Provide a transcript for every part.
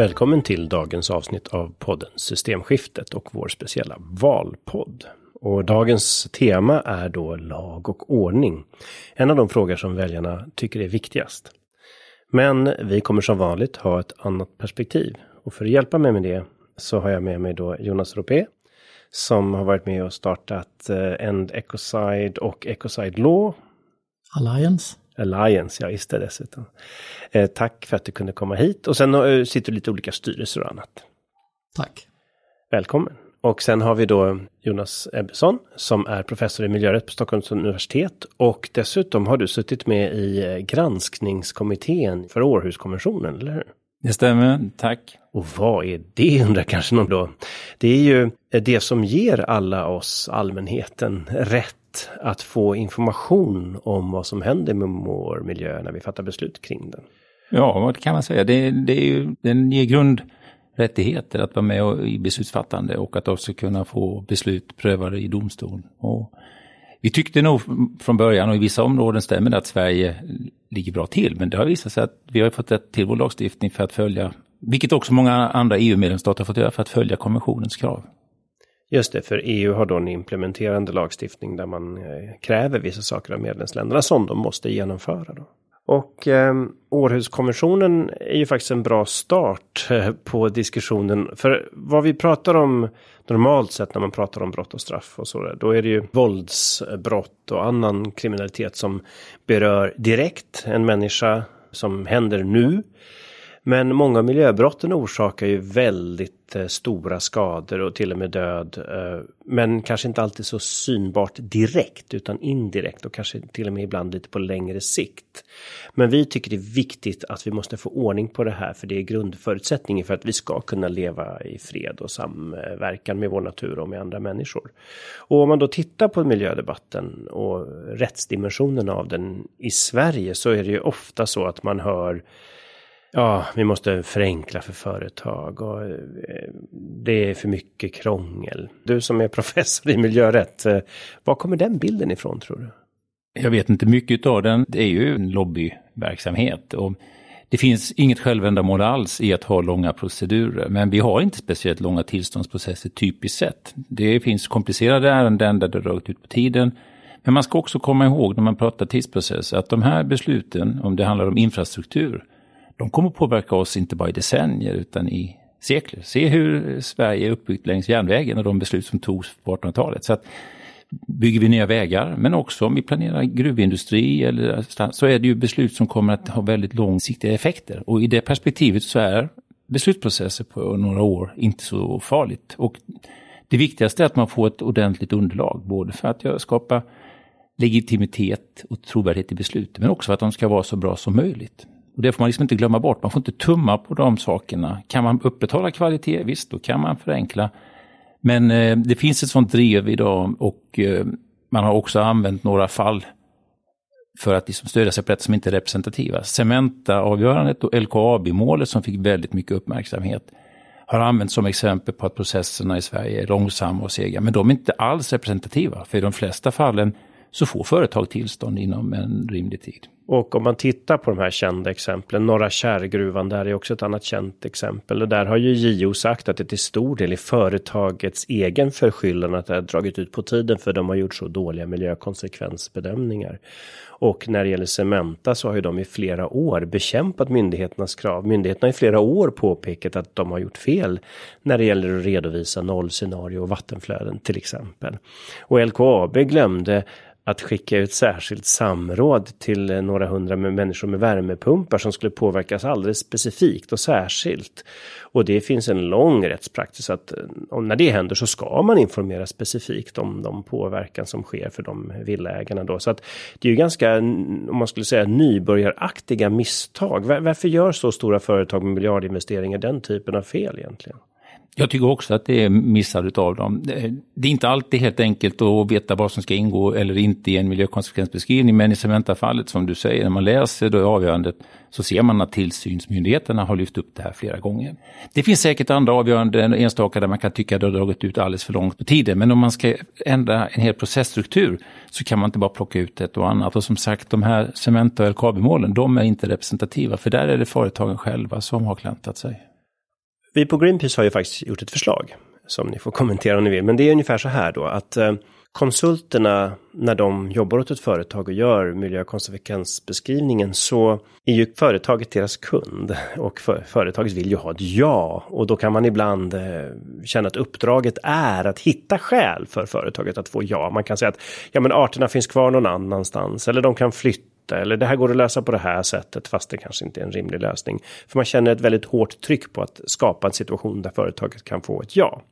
Välkommen till dagens avsnitt av podden Systemskiftet och vår speciella valpodd. Och dagens tema är då lag och ordning. En av de frågor som väljarna tycker är viktigast. Men vi kommer som vanligt ha ett annat perspektiv. Och för att hjälpa mig med det så har jag med mig då Jonas Ropé. Som har varit med och startat eh, End Ecoside och Ecoside Law. Alliance. Alliance, ja just det dessutom. Eh, tack för att du kunde komma hit. Och sen eh, sitter du lite olika styrelser och annat. Tack. Välkommen. Och sen har vi då Jonas Ebbesson som är professor i miljörätt på Stockholms universitet. Och dessutom har du suttit med i eh, granskningskommittén för Århuskonventionen, eller hur? Det stämmer, tack. Och vad är det undrar kanske någon då? Det är ju det som ger alla oss, allmänheten, rätt att få information om vad som händer med vår miljö när vi fattar beslut kring den. Ja, vad kan man säga? Det, det är ju, den ger grundrättigheter att vara med i beslutsfattande och att också kunna få beslut prövade i domstol. Och vi tyckte nog från början, och i vissa områden stämmer det att Sverige ligger bra till, men det har visat sig att vi har fått rätt till vår lagstiftning för att följa, vilket också många andra EU-medlemsstater har fått göra för att följa konventionens krav. Just det, för EU har då en implementerande lagstiftning där man eh, kräver vissa saker av medlemsländerna som de måste genomföra. Då. Och eh, Århuskonventionen är ju faktiskt en bra start eh, på diskussionen. För vad vi pratar om normalt sett när man pratar om brott och straff och så, där, då är det ju våldsbrott och annan kriminalitet som berör direkt en människa som händer nu. Men många miljöbrotten orsakar ju väldigt eh, stora skador och till och med död. Eh, men kanske inte alltid så synbart direkt utan indirekt och kanske till och med ibland lite på längre sikt. Men vi tycker det är viktigt att vi måste få ordning på det här för det är grundförutsättningen för att vi ska kunna leva i fred och samverkan med vår natur och med andra människor. Och om man då tittar på miljödebatten och rättsdimensionen av den i Sverige så är det ju ofta så att man hör Ja, vi måste förenkla för företag och eh, det är för mycket krångel. Du som är professor i miljörätt, eh, var kommer den bilden ifrån tror du? Jag vet inte mycket av den. Det är ju en lobbyverksamhet och det finns inget självändamål alls i att ha långa procedurer, men vi har inte speciellt långa tillståndsprocesser typiskt sett. Det finns komplicerade ärenden där det rör dragit ut på tiden. Men man ska också komma ihåg när man pratar tidsprocesser att de här besluten, om det handlar om infrastruktur, de kommer påverka oss inte bara i decennier utan i sekler. Se hur Sverige är uppbyggt längs järnvägen och de beslut som togs på 1800-talet. Så att bygger vi nya vägar, men också om vi planerar gruvindustri eller så är det ju beslut som kommer att ha väldigt långsiktiga effekter. Och i det perspektivet så är beslutsprocesser på några år inte så farligt. Och det viktigaste är att man får ett ordentligt underlag, både för att skapa legitimitet och trovärdighet i beslut, men också för att de ska vara så bra som möjligt. Och det får man liksom inte glömma bort. Man får inte tumma på de sakerna. Kan man upprätthålla kvalitet, visst, då kan man förenkla. Men eh, det finns ett sånt drev idag och eh, man har också använt några fall för att liksom stödja sig på rätt som inte är representativa. Cementa-avgörandet och LKAB-målet som fick väldigt mycket uppmärksamhet har använts som exempel på att processerna i Sverige är långsamma och sega. Men de är inte alls representativa, för i de flesta fallen så får företag tillstånd inom en rimlig tid. Och om man tittar på de här kända exemplen, Norra Kärrgruvan, där är också ett annat känt exempel. Och där har ju JO sagt att det till stor del är företagets egen förskyllan att det har dragit ut på tiden för de har gjort så dåliga miljökonsekvensbedömningar. Och när det gäller Cementa så har ju de i flera år bekämpat myndigheternas krav. Myndigheterna har i flera år påpekat att de har gjort fel när det gäller att redovisa nollscenario och vattenflöden till exempel. Och LKAB glömde att skicka ut särskilt samråd till några några hundra med människor med värmepumpar som skulle påverkas alldeles specifikt och särskilt. Och det finns en lång rättspraxis att eh, om när det händer så ska man informera specifikt om de påverkan som sker för de villaägarna då. Så att det är ju ganska, om man skulle säga nybörjaraktiga misstag. Varför gör så stora företag med miljardinvesteringar den typen av fel egentligen? Jag tycker också att det är missar av dem. Det är inte alltid helt enkelt att veta vad som ska ingå eller inte i en miljökonsekvensbeskrivning, men i Cementa-fallet som du säger, när man läser det avgörandet så ser man att tillsynsmyndigheterna har lyft upp det här flera gånger. Det finns säkert andra avgöranden, enstaka där man kan tycka att det har dragit ut alldeles för långt på tiden, men om man ska ändra en hel processstruktur så kan man inte bara plocka ut ett och annat. Och som sagt, de här Cementa och LKAB-målen, de är inte representativa, för där är det företagen själva som har klantat sig. Vi på Greenpeace har ju faktiskt gjort ett förslag som ni får kommentera om ni vill. Men det är ungefär så här då att eh, konsulterna när de jobbar åt ett företag och gör miljökonsekvensbeskrivningen så är ju företaget deras kund och för, företaget vill ju ha ett ja och då kan man ibland eh, känna att uppdraget är att hitta skäl för företaget att få ja. Man kan säga att ja, men arterna finns kvar någon annanstans eller de kan flytta eller det här går att lösa på det här sättet fast det kanske inte är en rimlig lösning. För man känner ett väldigt hårt tryck på att skapa en situation där företaget kan få ett ja.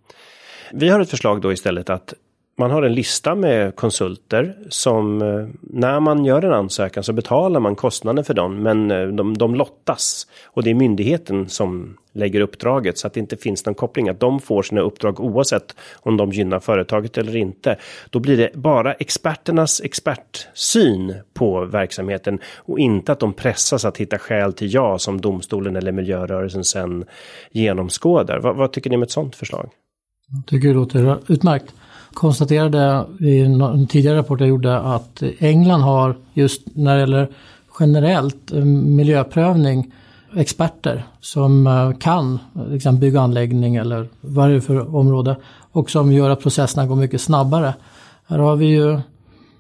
Vi har ett förslag då istället att man har en lista med konsulter som eh, när man gör en ansökan så betalar man kostnaden för dem men eh, de, de lottas. Och det är myndigheten som lägger uppdraget så att det inte finns någon koppling att de får sina uppdrag oavsett om de gynnar företaget eller inte. Då blir det bara experternas expertsyn på verksamheten och inte att de pressas att hitta skäl till ja som domstolen eller miljörörelsen sen genomskådar. vad, vad tycker ni om ett sådant förslag? Jag tycker det låter utmärkt konstaterade i en tidigare rapport jag gjorde att England har just när det gäller generellt eh, miljöprövning experter som eh, kan eh, liksom bygga anläggning eller vad det är för område och som gör att processerna går mycket snabbare. Här har vi ju,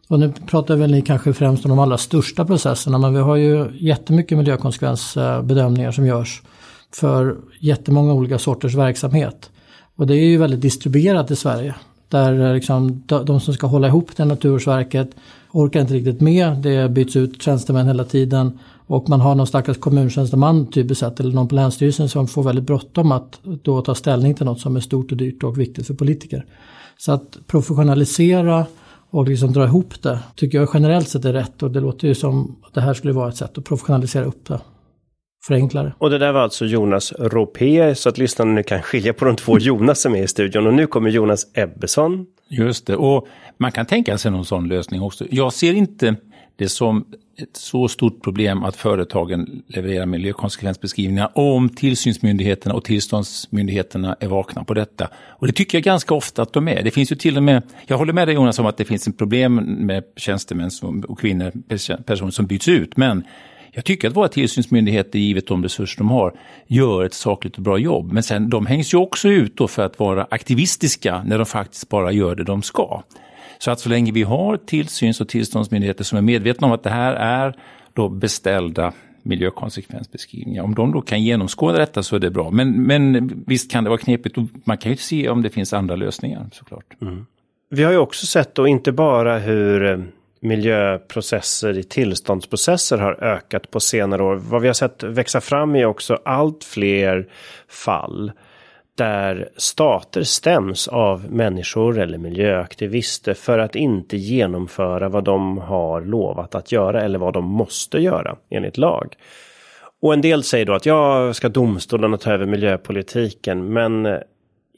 och nu pratar väl ni kanske främst om de allra största processerna, men vi har ju jättemycket miljökonsekvensbedömningar som görs för jättemånga olika sorters verksamhet. Och det är ju väldigt distribuerat i Sverige. Där eh, liksom, de som ska hålla ihop det, Naturvårdsverket, orkar inte riktigt med. Det byts ut tjänstemän hela tiden. Och man har någon stackars kommuntjänsteman typiskt sett, eller någon på Länsstyrelsen som får väldigt bråttom att då ta ställning till något som är stort och dyrt och viktigt för politiker. Så att professionalisera och liksom dra ihop det tycker jag generellt sett är rätt och det låter ju som att det här skulle vara ett sätt att professionalisera upp det förenklare. Och det där var alltså Jonas Ropé, så att lyssnarna nu kan skilja på de två Jonas som är i studion. Och nu kommer Jonas Ebbesson. Just det, och man kan tänka sig någon sån lösning också. Jag ser inte det som ett så stort problem att företagen levererar miljökonsekvensbeskrivningar om tillsynsmyndigheterna och tillståndsmyndigheterna är vakna på detta. Och det tycker jag ganska ofta att de är. Det finns ju till och med, jag håller med dig Jonas om att det finns ett problem med tjänstemän och kvinnor, personer som byts ut, men jag tycker att våra tillsynsmyndigheter, givet de resurser de har, gör ett sakligt och bra jobb. Men sen, de hängs ju också ut då för att vara aktivistiska när de faktiskt bara gör det de ska. Så att så länge vi har tillsyns och tillståndsmyndigheter som är medvetna om att det här är då beställda miljökonsekvensbeskrivningar. Om de då kan genomskåda detta så är det bra. Men, men visst kan det vara knepigt och man kan ju se om det finns andra lösningar såklart. Mm. Vi har ju också sett då inte bara hur eh, miljöprocesser i tillståndsprocesser har ökat på senare år. Vad vi har sett växa fram är också allt fler fall där stater stäms av människor eller miljöaktivister för att inte genomföra vad de har lovat att göra eller vad de måste göra enligt lag. Och en del säger då att jag ska domstolarna ta över miljöpolitiken, men eh,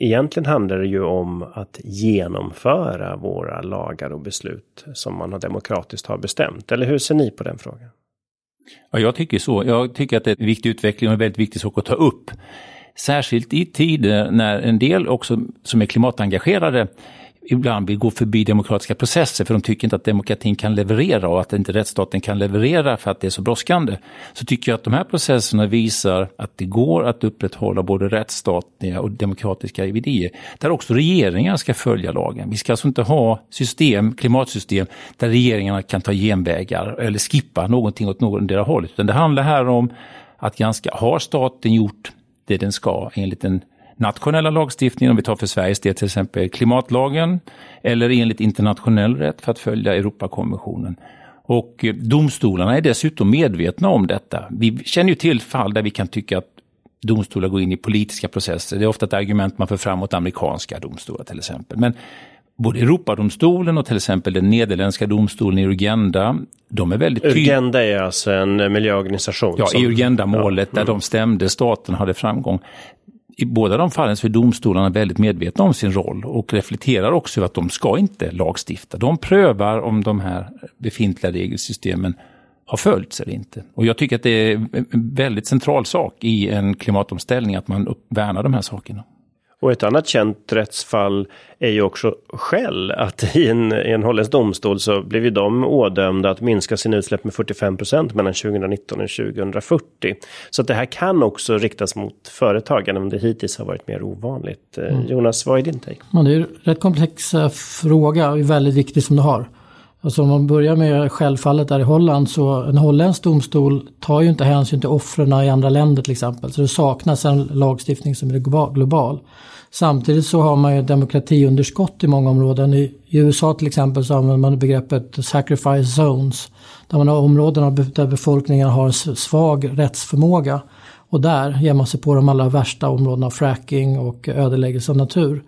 Egentligen handlar det ju om att genomföra våra lagar och beslut som man har demokratiskt har bestämt. Eller hur ser ni på den frågan? Ja, jag tycker så. Jag tycker att det är en viktig utveckling och en väldigt viktig sak att ta upp. Särskilt i tider när en del också som är klimatengagerade ibland vill gå förbi demokratiska processer för de tycker inte att demokratin kan leverera och att inte rättsstaten kan leverera för att det är så brådskande. Så tycker jag att de här processerna visar att det går att upprätthålla både rättsstatliga och demokratiska idéer. Där också regeringar ska följa lagen. Vi ska alltså inte ha system, klimatsystem där regeringarna kan ta genvägar eller skippa någonting åt någondera hållet. Utan det handlar här om att ganska, har staten gjort det den ska enligt en nationella lagstiftningen, om vi tar för Sveriges del till exempel klimatlagen, eller enligt internationell rätt för att följa Europakonventionen. Och eh, domstolarna är dessutom medvetna om detta. Vi känner ju till fall där vi kan tycka att domstolar går in i politiska processer. Det är ofta ett argument man för fram mot amerikanska domstolar till exempel. Men både Europadomstolen och till exempel den nederländska domstolen i Urgenda, de är väldigt tydliga. Urgenda är alltså en miljöorganisation? Ja, som... i Urgenda-målet ja, mm. där de stämde staten hade framgång i båda de fallen så är domstolarna väldigt medvetna om sin roll och reflekterar också över att de ska inte lagstifta. De prövar om de här befintliga regelsystemen har följts eller inte. Och jag tycker att det är en väldigt central sak i en klimatomställning att man värnar de här sakerna. Och ett annat känt rättsfall är ju också Shell. Att i en, i en holländsk domstol så blev ju de ådömda att minska sina utsläpp med 45 procent mellan 2019 och 2040. Så att det här kan också riktas mot företag, även om det hittills har varit mer ovanligt. Eh, mm. Jonas, vad är din take? Ja, det är en rätt komplex fråga och väldigt viktig som du har. Alltså om man börjar med självfallet där i Holland så en holländsk domstol tar ju inte hänsyn till offren i andra länder till exempel. Så det saknas en lagstiftning som är global. Samtidigt så har man ju demokratiunderskott i många områden. I, i USA till exempel så använder man begreppet sacrifice zones. Där man har områden där befolkningen har svag rättsförmåga. Och där ger man sig på de allra värsta områdena fracking och ödeläggelse av natur.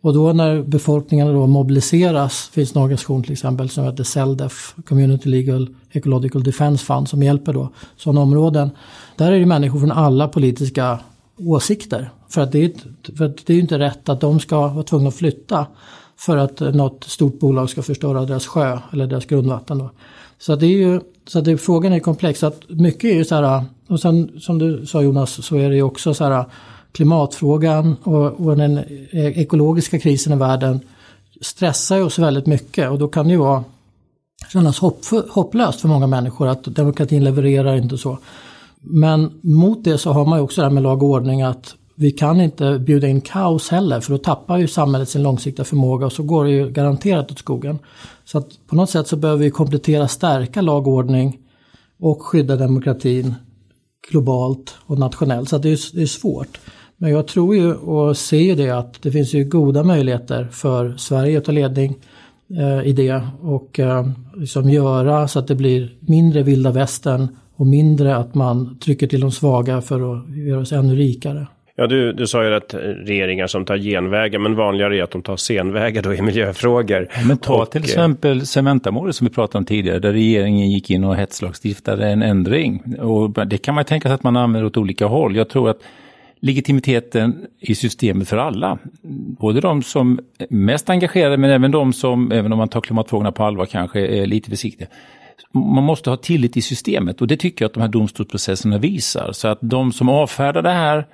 Och då när befolkningen då mobiliseras, finns en organisation till exempel som heter CELDEF, Community Legal Ecological Defense Fund, som hjälper då sådana områden. Där är det människor från alla politiska åsikter. För att det är, för att det är inte rätt att de ska vara tvungna att flytta för att något stort bolag ska förstöra deras sjö eller deras grundvatten. Då. Så det är ju, så det, frågan är komplex. Att mycket är ju så här, och sen som du sa Jonas, så är det ju också så här klimatfrågan och, och den e-, ekologiska krisen i världen stressar ju oss väldigt mycket och då kan det ju vara kännas hopp, hopplöst för många människor att demokratin levererar inte så. Men mot det så har man ju också det här med lag och ordning att vi kan inte bjuda in kaos heller för då tappar ju samhället sin långsiktiga förmåga och så går det ju garanterat åt skogen. Så att på något sätt så behöver vi komplettera, stärka lag och ordning och skydda demokratin globalt och nationellt. Så det är, det är svårt. Men jag tror ju och ser ju det att det finns ju goda möjligheter för Sverige att ta ledning eh, i det och eh, liksom göra så att det blir mindre vilda västern och mindre att man trycker till de svaga för att göra oss ännu rikare. Ja, du, du sa ju att regeringar som tar genvägar, men vanligare är att de tar senvägar då i miljöfrågor. Men ta och, till exempel Cementamålet som vi pratade om tidigare, där regeringen gick in och hetslagstiftade en ändring. Och det kan man tänka sig att man använder åt olika håll. Jag tror att legitimiteten i systemet för alla. Både de som är mest engagerade men även de som, även om man tar klimatfrågorna på allvar, kanske är lite försiktiga. Man måste ha tillit i systemet och det tycker jag att de här domstolsprocesserna visar. Så att de som avfärdar det här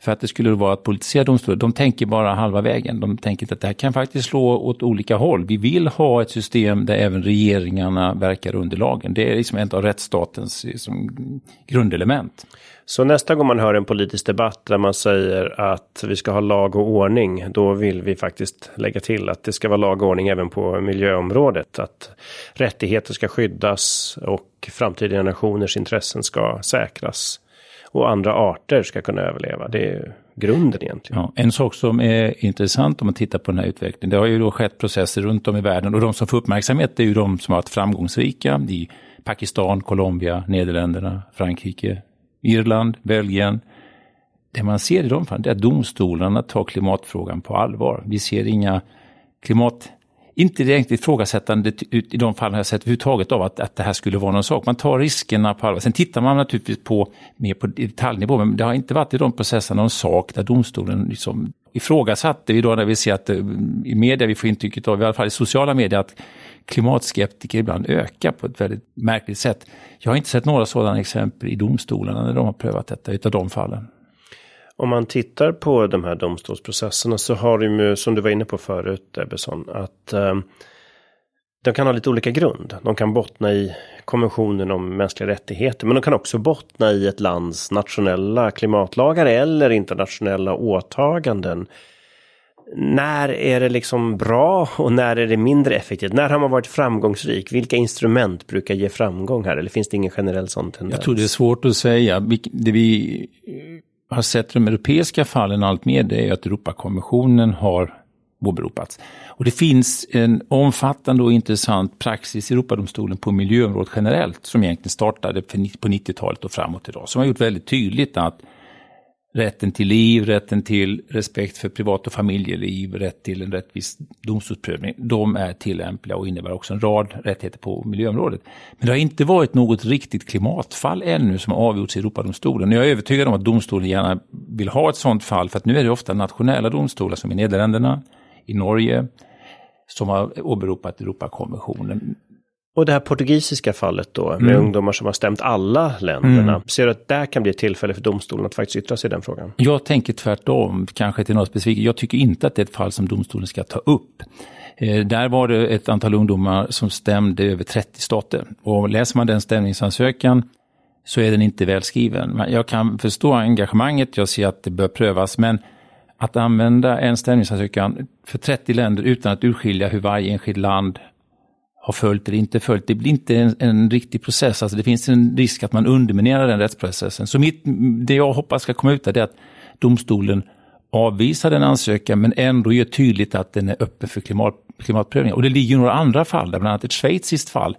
för att det skulle vara att politisera domstolar, de tänker bara halva vägen. De tänker inte att det här kan faktiskt slå åt olika håll. Vi vill ha ett system där även regeringarna verkar under lagen. Det är liksom ett av rättsstatens liksom, grundelement. Så nästa gång man hör en politisk debatt där man säger att vi ska ha lag och ordning, då vill vi faktiskt lägga till att det ska vara lag och ordning även på miljöområdet. Att rättigheter ska skyddas och framtida generationers intressen ska säkras. Och andra arter ska kunna överleva. Det är grunden egentligen. Ja, en sak som är intressant om man tittar på den här utvecklingen, det har ju då skett processer runt om i världen och de som får uppmärksamhet är ju de som har varit framgångsrika i Pakistan, Colombia, Nederländerna, Frankrike, Irland, Belgien. Det man ser i de fallen är att domstolarna tar klimatfrågan på allvar. Vi ser inga klimat... Inte direkt ifrågasättande i de fallen har jag sett överhuvudtaget av att, att det här skulle vara någon sak. Man tar riskerna på allvar. Sen tittar man naturligtvis på mer på detaljnivå, men det har inte varit i de processerna någon sak där domstolen liksom ifrågasatte vi då när vi ser att eh, i media, vi får intrycket av, i alla fall i sociala medier, att klimatskeptiker ibland ökar på ett väldigt märkligt sätt. Jag har inte sett några sådana exempel i domstolarna när de har prövat detta, utav de fallen. Om man tittar på de här domstolsprocesserna så har de ju, som du var inne på förut, Ebbesson, att eh, de kan ha lite olika grund. De kan bottna i konventionen om mänskliga rättigheter, men de kan också bottna i ett lands nationella klimatlagar eller internationella åtaganden när är det liksom bra och när är det mindre effektivt? När har man varit framgångsrik? Vilka instrument brukar ge framgång här? Eller finns det ingen generell sån tendens? Jag tror det är svårt att säga. Det vi eh, har sett i de europeiska fallen allt mer det är att Europakommissionen har åberopats. Och det finns en omfattande och intressant praxis i Europadomstolen på miljöområdet generellt som egentligen startade på 90-talet och framåt idag. Som har gjort väldigt tydligt att rätten till liv, rätten till respekt för privat och familjeliv, rätt till en rättvis domstolsprövning, de är tillämpliga och innebär också en rad rättigheter på miljöområdet. Men det har inte varit något riktigt klimatfall ännu som har avgjorts i Europadomstolen. Jag är övertygad om att domstolen gärna vill ha ett sådant fall, för att nu är det ofta nationella domstolar som i Nederländerna, i Norge, som har åberopat Europakonventionen. Och det här portugisiska fallet då, med mm. ungdomar som har stämt alla länderna. Mm. Ser du att det kan bli ett tillfälle för domstolen att faktiskt yttra sig i den frågan? Jag tänker tvärtom, kanske till något specifikt. Jag tycker inte att det är ett fall som domstolen ska ta upp. Eh, där var det ett antal ungdomar som stämde över 30 stater. Och läser man den stämningsansökan så är den inte välskriven. Jag kan förstå engagemanget, jag ser att det bör prövas, men att använda en stämningsansökan för 30 länder utan att urskilja hur varje enskilt land har följt eller inte följt, det blir inte en, en, riktig process. Alltså det finns en risk att man underminerar den rättsprocessen. Så mitt, det jag hoppas ska komma ut är att domstolen avvisar den ansökan men ändå gör tydligt att den är öppen för klimat, klimatprövning. Och det ligger några andra fall, där bland annat ett schweiziskt fall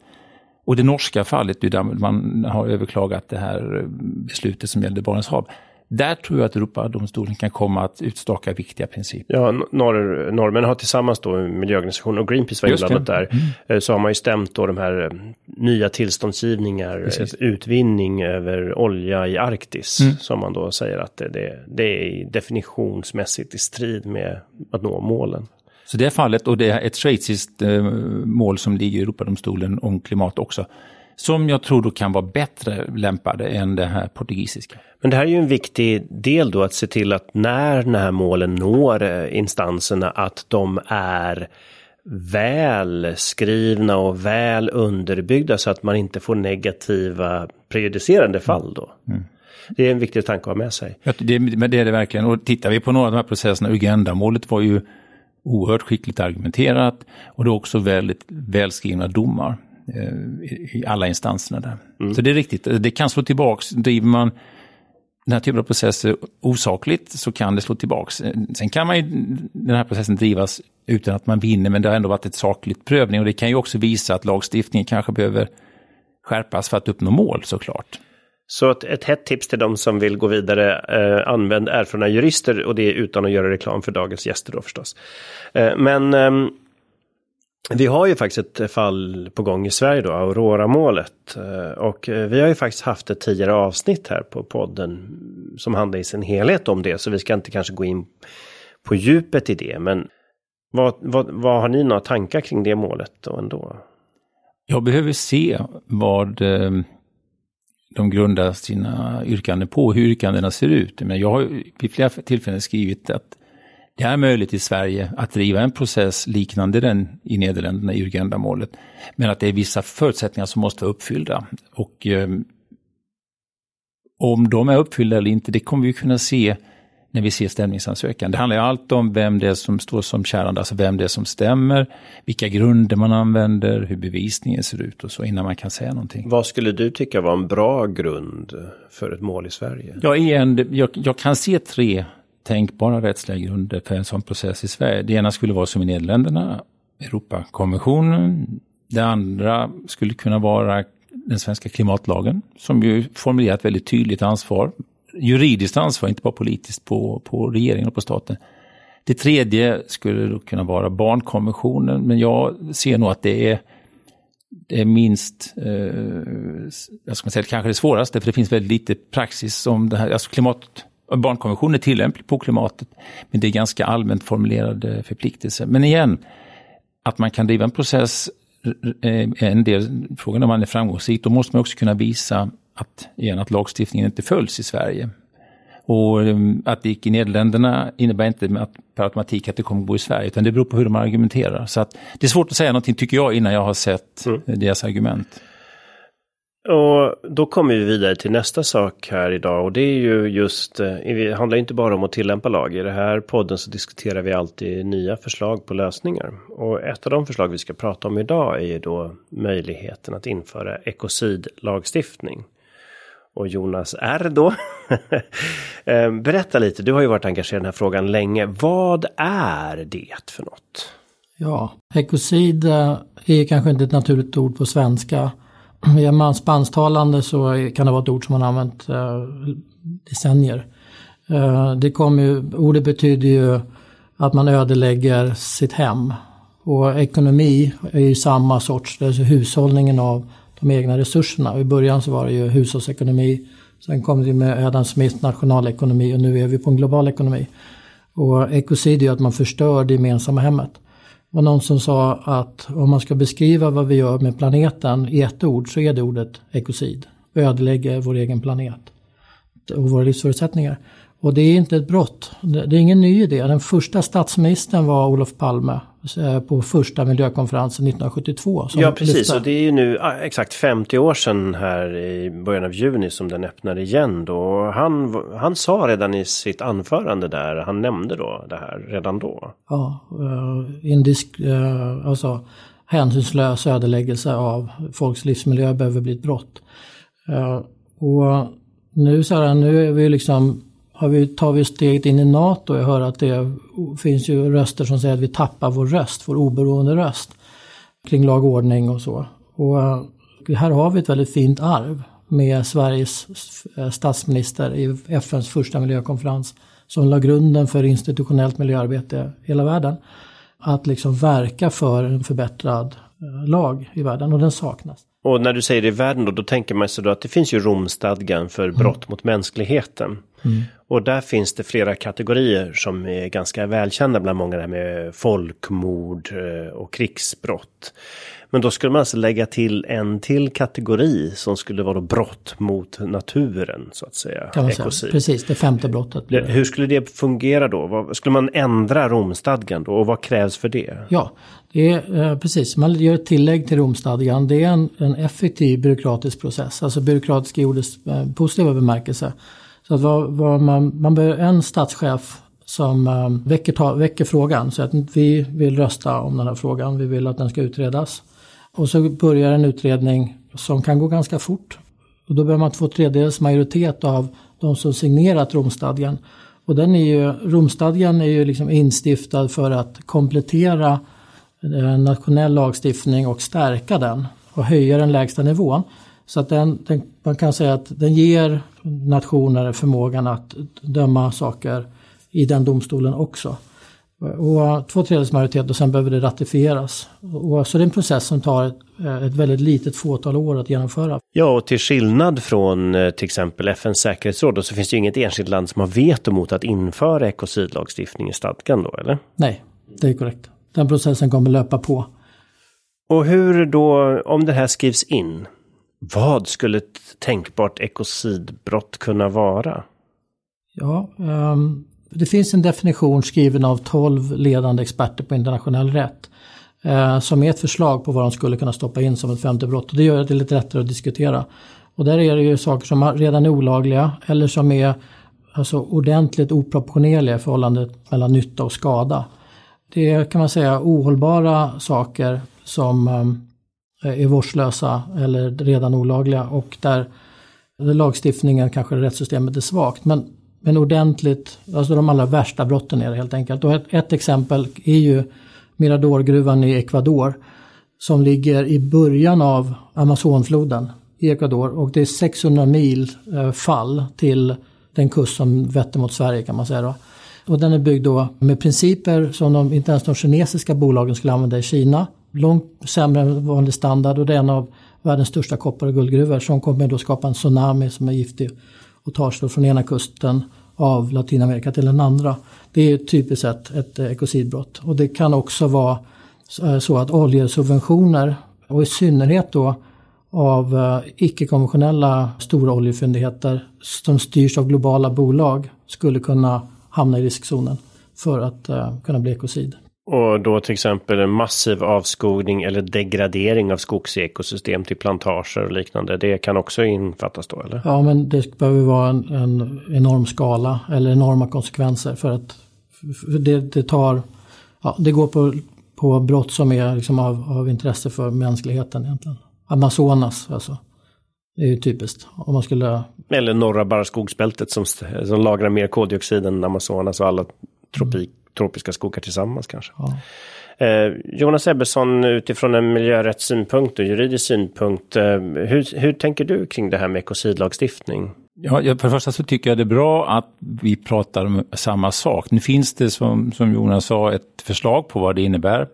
och det norska fallet där man har överklagat det här beslutet som gällde Barents hav. Där tror jag att Europadomstolen kan komma att utstaka viktiga principer. Ja, norr, norrmän har tillsammans då miljöorganisationen och Greenpeace var inblandat där. Mm. Eh, så har man ju stämt då de här eh, nya tillståndsgivningar, Precis. utvinning över olja i Arktis. Mm. Som man då säger att det, det, det är definitionsmässigt i strid med att nå målen. Så det är fallet och det är ett schweiziskt eh, mål som ligger i Europadomstolen om klimat också. Som jag tror då kan vara bättre lämpade än det här portugisiska. Men det här är ju en viktig del då att se till att när de här målen når eh, instanserna att de är väl skrivna och väl underbyggda så att man inte får negativa prejudicerande fall då. Mm. Det är en viktig tanke att ha med sig. Ja, det, men det är det verkligen. Och tittar vi på några av de här processerna, Uganda-målet var ju oerhört skickligt argumenterat och det är också väldigt välskrivna domar i alla instanserna där. Mm. Så det är riktigt, det kan slå tillbaks, driver man den här typen av processer osakligt så kan det slå tillbaks. Sen kan man ju den här processen drivas utan att man vinner men det har ändå varit ett sakligt prövning och det kan ju också visa att lagstiftningen kanske behöver skärpas för att uppnå mål såklart. Så ett, ett hett tips till de som vill gå vidare, eh, använd erfarna jurister och det utan att göra reklam för dagens gäster då förstås. Eh, men eh, vi har ju faktiskt ett fall på gång i Sverige då, Aurora-målet. Eh, och eh, vi har ju faktiskt haft ett tidigare avsnitt här på podden som handlar i sin helhet om det, så vi ska inte kanske gå in på djupet i det. Men vad, vad, vad har ni några tankar kring det målet då ändå? Jag behöver se vad eh, de grundar sina yrkanden på, hur yrkandena ser ut. Men jag har vid flera tillfällen skrivit att det är möjligt i Sverige att driva en process liknande den i Nederländerna i Urgenda-målet. Men att det är vissa förutsättningar som måste vara uppfyllda. Och eh, om de är uppfyllda eller inte, det kommer vi kunna se när vi ser stämningsansökan. Det handlar ju allt om vem det är som står som kärande, alltså vem det är som stämmer, vilka grunder man använder, hur bevisningen ser ut och så innan man kan säga någonting. Vad skulle du tycka var en bra grund för ett mål i Sverige? Jag, är en, jag, jag kan se tre tänkbara rättsliga grunder för en sån process i Sverige. Det ena skulle vara som i Nederländerna, Europakonventionen. Det andra skulle kunna vara den svenska klimatlagen som ju formulerat väldigt tydligt ansvar juridiskt ansvar, inte bara politiskt, på, på regeringen och på staten. Det tredje skulle då kunna vara barnkonventionen, men jag ser nog att det är, det är minst, eh, jag ska säga kanske det svåraste, för det finns väldigt lite praxis om det här. Alltså klimat, barnkonventionen är tillämplig på klimatet, men det är ganska allmänt formulerade förpliktelser. Men igen, att man kan driva en process är en del, frågan om man är framgångsrik, då måste man också kunna visa att, igen, att lagstiftningen inte följs i Sverige. Och um, att det gick i Nederländerna innebär inte att per automatik att det kommer att gå i Sverige, utan det beror på hur de argumenterar. Så att det är svårt att säga någonting, tycker jag, innan jag har sett mm. deras argument. Och då kommer vi vidare till nästa sak här idag och det är ju just, eh, det handlar inte bara om att tillämpa lag. I den här podden så diskuterar vi alltid nya förslag på lösningar. Och ett av de förslag vi ska prata om idag är ju då möjligheten att införa ekocidlagstiftning. Och Jonas R då. Eh, berätta lite, du har ju varit engagerad i den här frågan länge. Vad är det för något? Ja, ekocid eh, är kanske inte ett naturligt ord på svenska. Är man spansktalande så kan det vara ett ord som man använt eh, decennier. Eh, det kom ju, ordet betyder ju att man ödelägger sitt hem. Och ekonomi är ju samma sorts, det är alltså hushållningen av de egna resurserna. I början så var det ju hushållsekonomi. Sen kom det med Adam Smith nationalekonomi och nu är vi på en global ekonomi. Och ekocid är ju att man förstör det gemensamma hemmet var någon som sa att om man ska beskriva vad vi gör med planeten i ett ord så är det ordet ekocid. Vi ödelägger vår egen planet och våra livsförutsättningar. Och det är inte ett brott. Det är ingen ny idé. Den första statsministern var Olof Palme på första miljökonferensen 1972. Ja precis lyfte. och det är ju nu exakt 50 år sedan här i början av juni som den öppnade igen då. Han, han sa redan i sitt anförande där, han nämnde då det här redan då. Ja, uh, indisk, uh, alltså hänsynslös ödeläggelse av folks livsmiljö behöver bli ett brott. Uh, och nu, så här, nu är vi liksom vi, tar vi steget in i NATO. Jag hör att det finns ju röster som säger att vi tappar vår röst, vår oberoende röst kring lagordning och så. Och eh, här har vi ett väldigt fint arv med Sveriges statsminister i FNs första miljökonferens som la grunden för institutionellt miljöarbete i hela världen. Att liksom verka för en förbättrad eh, lag i världen och den saknas. Och när du säger det i världen då, då tänker man sig då att det finns ju Romstadgan för mm. brott mm. mot mänskligheten. Mm. Och där finns det flera kategorier som är ganska välkända bland många, det med folkmord eh, och krigsbrott. Men då skulle man alltså lägga till en till kategori som skulle vara brott mot naturen så att säga. Kan man säga. Precis, det femte brottet. Hur skulle det fungera då? Skulle man ändra Romstadgan då och vad krävs för det? Ja, det är, eh, precis. Man gör ett tillägg till Romstadgan. Det är en, en effektiv byråkratisk process. Alltså byråkratisk i ordets eh, positiva bemärkelse. Så att vad, vad man, man behöver en statschef som eh, väcker, ta, väcker frågan. Så att vi vill rösta om den här frågan. Vi vill att den ska utredas. Och så börjar en utredning som kan gå ganska fort. Och då behöver man två tredjedels majoritet av de som signerat Romstadgan. Och den är ju, Romstadgan är ju liksom instiftad för att komplettera nationell lagstiftning och stärka den och höja den lägsta nivån. Så att den, den, man kan säga att den ger nationer förmågan att döma saker i den domstolen också. Och två tredjedels majoritet och sen behöver det ratifieras. Och så det är en process som tar ett, ett väldigt litet fåtal år att genomföra. Ja, och till skillnad från eh, till exempel FNs säkerhetsråd så finns det ju inget enskilt land som har veto mot att införa ekocidlagstiftning i stadgan då, eller? Nej, det är korrekt. Den processen kommer löpa på. Och hur då, om det här skrivs in, vad skulle ett tänkbart ekocidbrott kunna vara? Ja, um, det finns en definition skriven av tolv ledande experter på internationell rätt. Uh, som är ett förslag på vad de skulle kunna stoppa in som ett femte brott. Och det gör det lite lättare att diskutera. Och där är det ju saker som redan är olagliga eller som är alltså, ordentligt oproportionerliga i förhållandet mellan nytta och skada. Det är kan man säga ohållbara saker som ehm, är vårdslösa eller redan olagliga och där lagstiftningen, kanske rättssystemet är svagt. Men, men ordentligt, alltså de allra värsta brotten är det helt enkelt. Och ett, ett exempel är ju Miradorgruvan i Ecuador som ligger i början av Amazonfloden i Ecuador och det är 600 mil eh, fall till den kust som vetter mot Sverige kan man säga. Då. Och den är byggd då med principer som de, inte ens de kinesiska bolagen skulle använda i Kina långt sämre än vanlig standard och det är en av världens största koppar och guldgruvor som kommer då skapa en tsunami som är giftig och tar sig från ena kusten av Latinamerika till den andra. Det är typiskt sett ett eh, ekocidbrott och det kan också vara eh, så att oljesubventioner och i synnerhet då av eh, icke-konventionella stora oljefyndigheter som styrs av globala bolag skulle kunna hamna i riskzonen för att uh, kunna bli ekocid. Och då till exempel en massiv avskogning eller degradering av skogsekosystem till plantager och liknande. Det kan också infattas då eller? Ja men det behöver vara en, en enorm skala eller enorma konsekvenser för att det, det tar, ja, det går på, på brott som är liksom av, av intresse för mänskligheten egentligen. Amazonas alltså. Det är ju typiskt. Om man skulle... Eller norra barrskogsbältet som, som lagrar mer koldioxid än Amazonas och alla tropik. Mm tropiska skogar tillsammans kanske. Ja. Eh, Jonas Ebbesson, utifrån en miljörättssynpunkt och juridisk synpunkt, eh, hur, hur tänker du kring det här med ekocidlagstiftning? Ja, för det första så tycker jag det är bra att vi pratar om samma sak. Nu finns det som, som Jonas sa ett förslag på vad det innebär.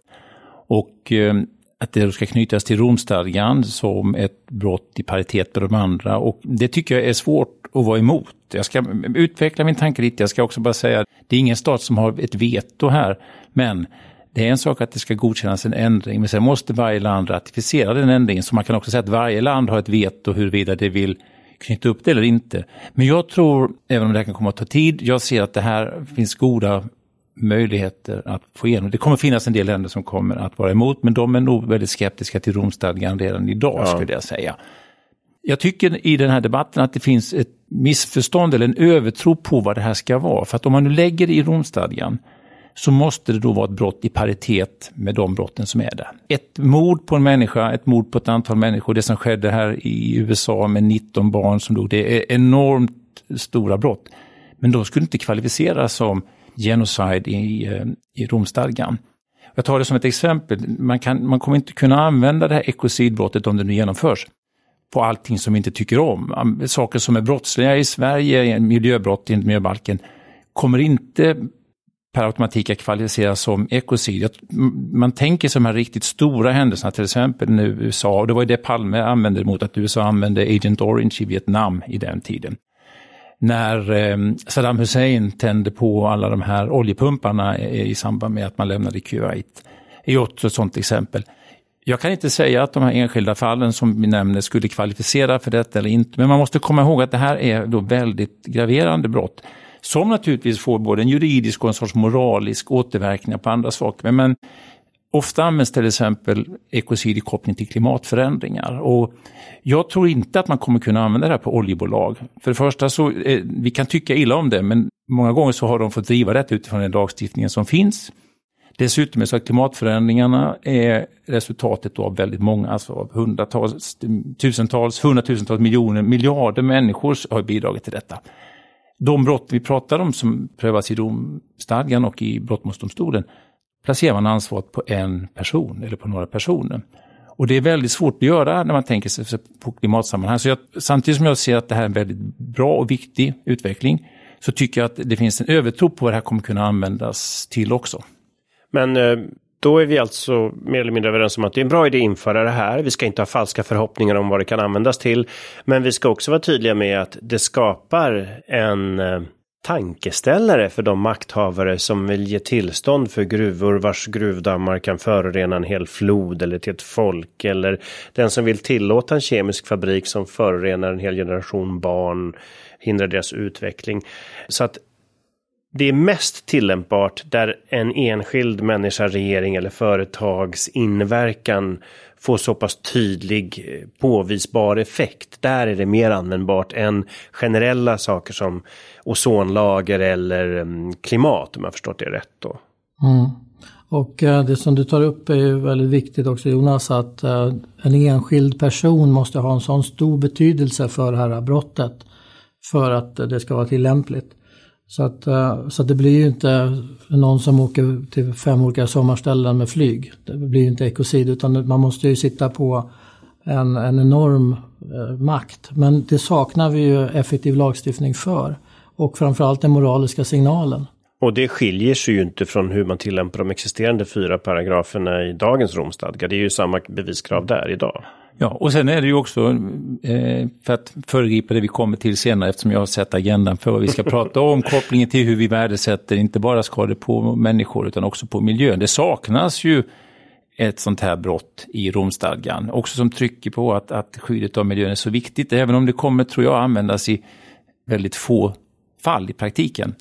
Och eh, att det ska knytas till Romstadgan som ett brott i paritet med de andra. Och det tycker jag är svårt att vara emot. Jag ska utveckla min tanke lite. Jag ska också bara säga att det är ingen stat som har ett veto här. Men det är en sak att det ska godkännas en ändring, men sen måste varje land ratificera den ändringen. Så man kan också säga att varje land har ett veto huruvida det vill knyta upp det eller inte. Men jag tror, även om det här kan komma att ta tid, jag ser att det här finns goda möjligheter att få igenom. Det kommer finnas en del länder som kommer att vara emot, men de är nog väldigt skeptiska till Romstadgan redan idag, ja. skulle jag säga. Jag tycker i den här debatten att det finns ett missförstånd eller en övertro på vad det här ska vara. För att om man nu lägger det i Romstadgan så måste det då vara ett brott i paritet med de brotten som är där. Ett mord på en människa, ett mord på ett antal människor, det som skedde här i USA med 19 barn som dog, det är enormt stora brott. Men de skulle inte kvalificeras som genocide i, eh, i Romstadgan. Jag tar det som ett exempel, man, kan, man kommer inte kunna använda det här ekocidbrottet om det nu genomförs på allting som vi inte tycker om. Saker som är brottsliga i Sverige, miljöbrott enligt miljöbalken, kommer inte per automatik att kvalificeras som ekocid. Man tänker sig de här riktigt stora händelserna, till exempel nu USA, och det var ju det Palme använde mot att USA använde Agent Orange i Vietnam i den tiden. När eh, Saddam Hussein tände på alla de här oljepumparna i samband med att man lämnade Kuwait. är också ett sådant exempel. Jag kan inte säga att de här enskilda fallen som vi nämner skulle kvalificera för detta eller inte, men man måste komma ihåg att det här är då väldigt graverande brott. Som naturligtvis får både en juridisk och en sorts moralisk återverkning på andra saker. Men, men ofta används till exempel ekocid i koppling till klimatförändringar. Och jag tror inte att man kommer kunna använda det här på oljebolag. För det första så, eh, vi kan tycka illa om det, men många gånger så har de fått driva detta utifrån den lagstiftningen som finns. Dessutom är så att klimatförändringarna är resultatet av väldigt många, alltså av hundratals, tusentals, hundratusentals miljoner, miljarder människor har bidragit till detta. De brott vi pratar om som prövas i domstadgan och i brottmålsdomstolen placerar man ansvaret på en person eller på några personer. Och det är väldigt svårt att göra när man tänker sig på klimatsammanhang. Så jag, samtidigt som jag ser att det här är en väldigt bra och viktig utveckling så tycker jag att det finns en övertro på vad det här kommer kunna användas till också. Men eh, då är vi alltså mer eller mindre överens om att det är en bra idé att införa det här. Vi ska inte ha falska förhoppningar om vad det kan användas till. Men vi ska också vara tydliga med att det skapar en eh, tankeställare för de makthavare som vill ge tillstånd för gruvor vars gruvdammar kan förorena en hel flod eller till ett folk. Eller den som vill tillåta en kemisk fabrik som förorenar en hel generation barn, hindrar deras utveckling. Så att det är mest tillämpbart där en enskild människa, regering eller företags inverkan får så pass tydlig eh, påvisbar effekt. Där är det mer användbart än generella saker som ozonlager eller mm, klimat om jag förstått det rätt då. Mm. Och eh, det som du tar upp är ju väldigt viktigt också Jonas att eh, en enskild person måste ha en sån stor betydelse för det här brottet för att det ska vara tillämpligt. Så, att, eh, så att det blir ju inte någon som åker till fem olika sommarställen med flyg. Det blir ju inte ekocid utan man måste ju sitta på en, en enorm eh, makt. Men det saknar vi ju effektiv lagstiftning för. Och framförallt den moraliska signalen. Och det skiljer sig ju inte från hur man tillämpar de existerande fyra paragraferna i dagens Romstadga. Det är ju samma beviskrav där idag. Ja, och sen är det ju också, eh, för att föregripa det vi kommer till senare, eftersom jag har sett agendan för vad vi ska prata om, kopplingen till hur vi värdesätter inte bara skador på människor utan också på miljön. Det saknas ju ett sånt här brott i Romstadgan, också som trycker på att, att skyddet av miljön är så viktigt, även om det kommer, tror jag, användas i väldigt få fall i praktiken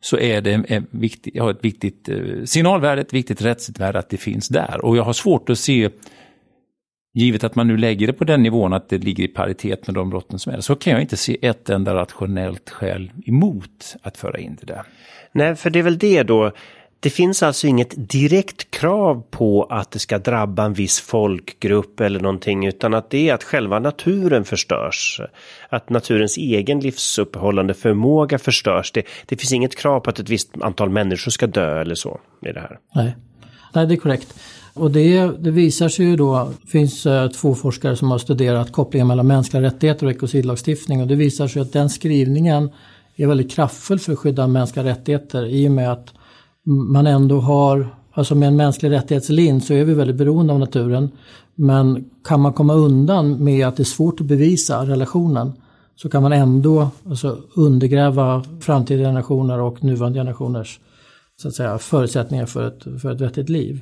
så är det en viktig, har ett viktigt eh, signalvärde, ett viktigt rättsligt värde att det finns där. Och jag har svårt att se givet att man nu lägger det på den nivån att det ligger i paritet med de brotten som är så kan jag inte se ett enda rationellt skäl emot att föra in det där. Nej, för det är väl det då. Det finns alltså inget direkt krav på att det ska drabba en viss folkgrupp eller någonting utan att det är att själva naturen förstörs. Att naturens egen livsuppehållande förmåga förstörs. Det, det finns inget krav på att ett visst antal människor ska dö eller så i det här. Nej, Nej det är korrekt. Och det, det visar sig ju då, det finns eh, två forskare som har studerat kopplingen mellan mänskliga rättigheter och ekocidlagstiftning och det visar sig att den skrivningen är väldigt kraftfull för att skydda mänskliga rättigheter i och med att man ändå har, alltså med en mänsklig rättighetslin så är vi väldigt beroende av naturen. Men kan man komma undan med att det är svårt att bevisa relationen så kan man ändå alltså, undergräva framtida generationer och nuvarande generationers så att säga, förutsättningar för ett, för ett vettigt liv.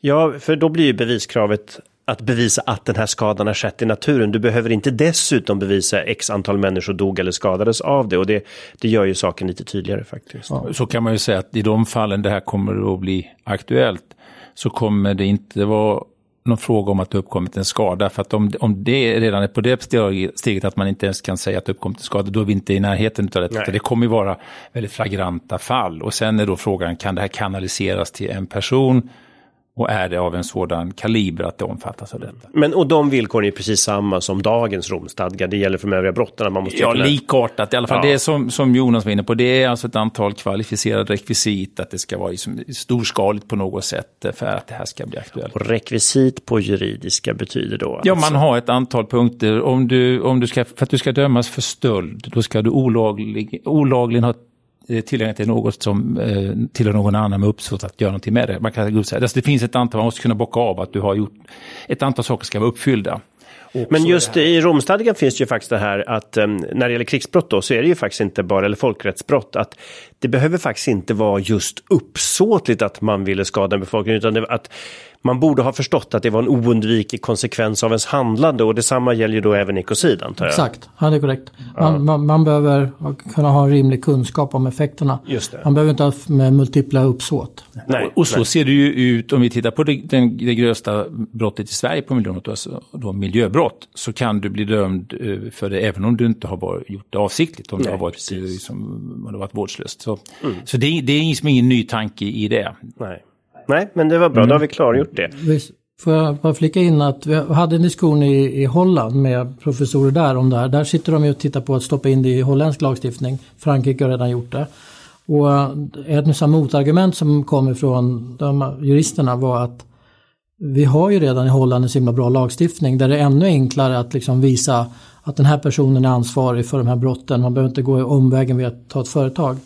Ja, för då blir ju beviskravet att bevisa att den här skadan har skett i naturen. Du behöver inte dessutom bevisa x antal människor dog eller skadades av det och det, det gör ju saken lite tydligare faktiskt. Ja. Så kan man ju säga att i de fallen det här kommer att bli aktuellt så kommer det inte vara någon fråga om att det uppkommit en skada. För att om, om det redan är på det steget att man inte ens kan säga att det uppkommit en skada, då är vi inte i närheten av detta. Det kommer ju vara väldigt flagranta fall. Och sen är då frågan, kan det här kanaliseras till en person? Och är det av en sådan kaliber att det omfattas av detta. Men och de villkoren är precis samma som dagens Romstadga. Det gäller för de övriga brotten. Man måste ja, kunna... likartat i alla fall. Ja. Det är som, som Jonas var inne på. Det är alltså ett antal kvalificerade rekvisit. Att det ska vara liksom storskaligt på något sätt för att det här ska bli aktuellt. Och rekvisit på juridiska betyder då? Ja, alltså... man har ett antal punkter. Om du, om du ska, för att du ska dömas för stöld, då ska du olaglig, olagligen ha Eh, tillgängligt till något som eh, tillhör någon annan med uppsåt att göra någonting med det. Man kan säga. Alltså det finns ett antal, man måste kunna bocka av att du har gjort, ett antal saker ska vara uppfyllda. Men just i Romstadgan finns det ju faktiskt det här att um, när det gäller krigsbrott då så är det ju faktiskt inte bara, eller folkrättsbrott, att det behöver faktiskt inte vara just uppsåtligt att man ville skada en befolkning, utan det, att man borde ha förstått att det var en oundviklig konsekvens av ens handlande och detsamma gäller ju då även ekocid antar jag. Exakt, ja det är korrekt. Man, ja. man, man, behöver kunna ha en rimlig kunskap om effekterna. Just det. Man behöver inte ha med multipla uppsåt. Nej, och, och så nej. ser det ju ut om vi tittar på det, den, det grövsta brottet i Sverige på miljöområdet, alltså då miljöbrott, så kan du bli dömd eh, för det även om du inte har varit, gjort det avsiktligt, om nej, det har varit, liksom, om det varit vårdslöst. Så, mm. så det, det är liksom ingen ny tanke i det. Nej. Nej, men det var bra, mm. då har vi klargjort det. Får jag bara flika in att vi hade en diskussion i, i Holland med professorer där om det här. Där sitter de ju och tittar på att stoppa in det i holländsk lagstiftning. Frankrike har redan gjort det. Och ett motargument som kom ifrån de juristerna var att vi har ju redan i Holland en så himla bra lagstiftning där det är ännu enklare att liksom visa att den här personen är ansvarig för de här brotten. Man behöver inte gå omvägen via att ta ett företag.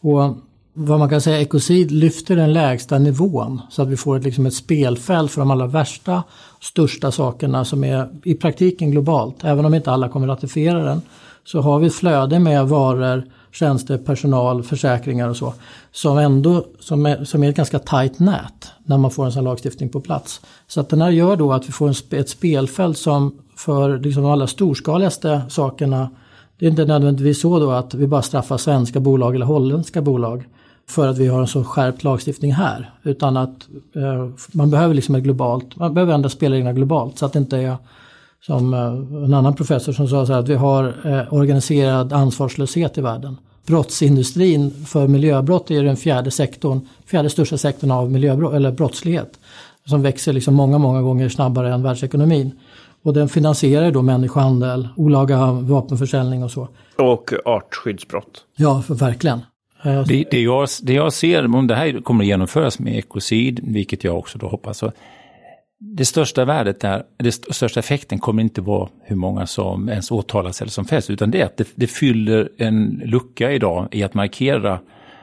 Och vad man kan säga, ekocid lyfter den lägsta nivån så att vi får ett, liksom ett spelfält för de allra värsta, största sakerna som är i praktiken globalt. Även om inte alla kommer ratifiera den så har vi ett flöde med varor, tjänster, personal, försäkringar och så som ändå som är, som är ett ganska tight nät när man får en sån lagstiftning på plats. Så att den här gör då att vi får en, ett spelfält som för liksom de allra storskaligaste sakerna det är inte nödvändigtvis så då att vi bara straffar svenska bolag eller holländska bolag för att vi har en så skärpt lagstiftning här. Utan att eh, man behöver liksom ett globalt, man behöver ändra spelreglerna globalt så att det inte är som eh, en annan professor som sa så här att vi har eh, organiserad ansvarslöshet i världen. Brottsindustrin för miljöbrott är den fjärde sektorn, fjärde största sektorn av miljöbrott, eller brottslighet. Som växer liksom många, många gånger snabbare än världsekonomin. Och den finansierar då människohandel, olaga vapenförsäljning och så. Och artskyddsbrott. Ja, verkligen. Eh, det, det, jag, det jag ser, om det här kommer att genomföras med ekocid, vilket jag också då hoppas, så det största värdet där, den största effekten kommer inte vara hur många som ens åtalas eller som fälls, utan det är att det, det fyller en lucka idag i att markera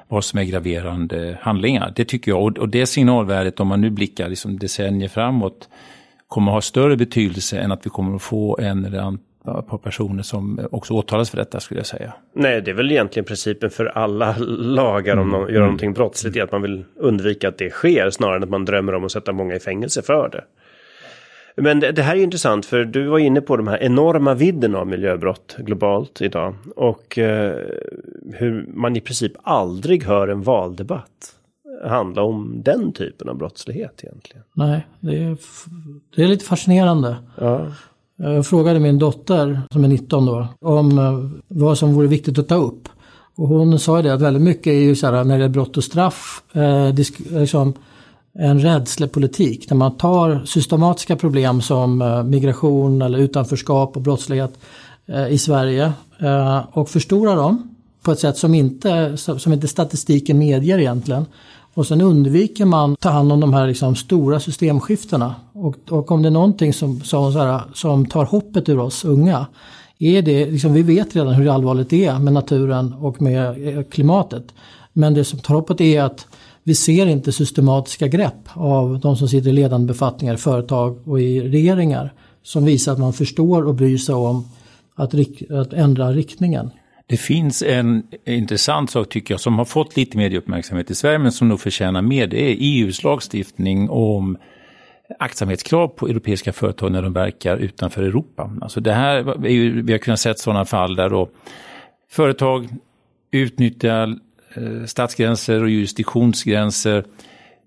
vad som är graverande handlingar. Det tycker jag, och, och det signalvärdet om man nu blickar liksom decennier framåt kommer att ha större betydelse än att vi kommer att få en eller annan par personer som också åtalas för detta skulle jag säga. Nej, det är väl egentligen principen för alla lagar om man gör mm. någonting brottsligt, är att man vill undvika att det sker snarare än att man drömmer om att sätta många i fängelse för det. Men det, det här är intressant för du var inne på de här enorma vidden av miljöbrott globalt idag och eh, hur man i princip aldrig hör en valdebatt handla om den typen av brottslighet egentligen. Nej, det är, det är lite fascinerande. Ja. Jag frågade min dotter, som är 19 då, om eh, vad som vore viktigt att ta upp. Och hon sa det att väldigt mycket är ju så här när det är brott och straff, eh, liksom en rädslepolitik. När man tar systematiska problem som eh, migration eller utanförskap och brottslighet eh, i Sverige eh, och förstorar dem på ett sätt som inte, som inte statistiken medger egentligen. Och sen undviker man att ta hand om de här liksom stora systemskiftena. Och, och om det är någonting som, så här, som tar hoppet ur oss unga, är det, liksom, vi vet redan hur allvarligt det är med naturen och med eh, klimatet. Men det som tar hoppet är att vi ser inte systematiska grepp av de som sitter i ledande befattningar i företag och i regeringar som visar att man förstår och bryr sig om att, att ändra riktningen. Det finns en intressant sak tycker jag som har fått lite medieuppmärksamhet i Sverige men som nog förtjänar mer. Det är EUs lagstiftning om aktsamhetskrav på europeiska företag när de verkar utanför Europa. Alltså det här är ju, vi har kunnat se sådana fall där då företag utnyttjar eh, statsgränser och jurisdiktionsgränser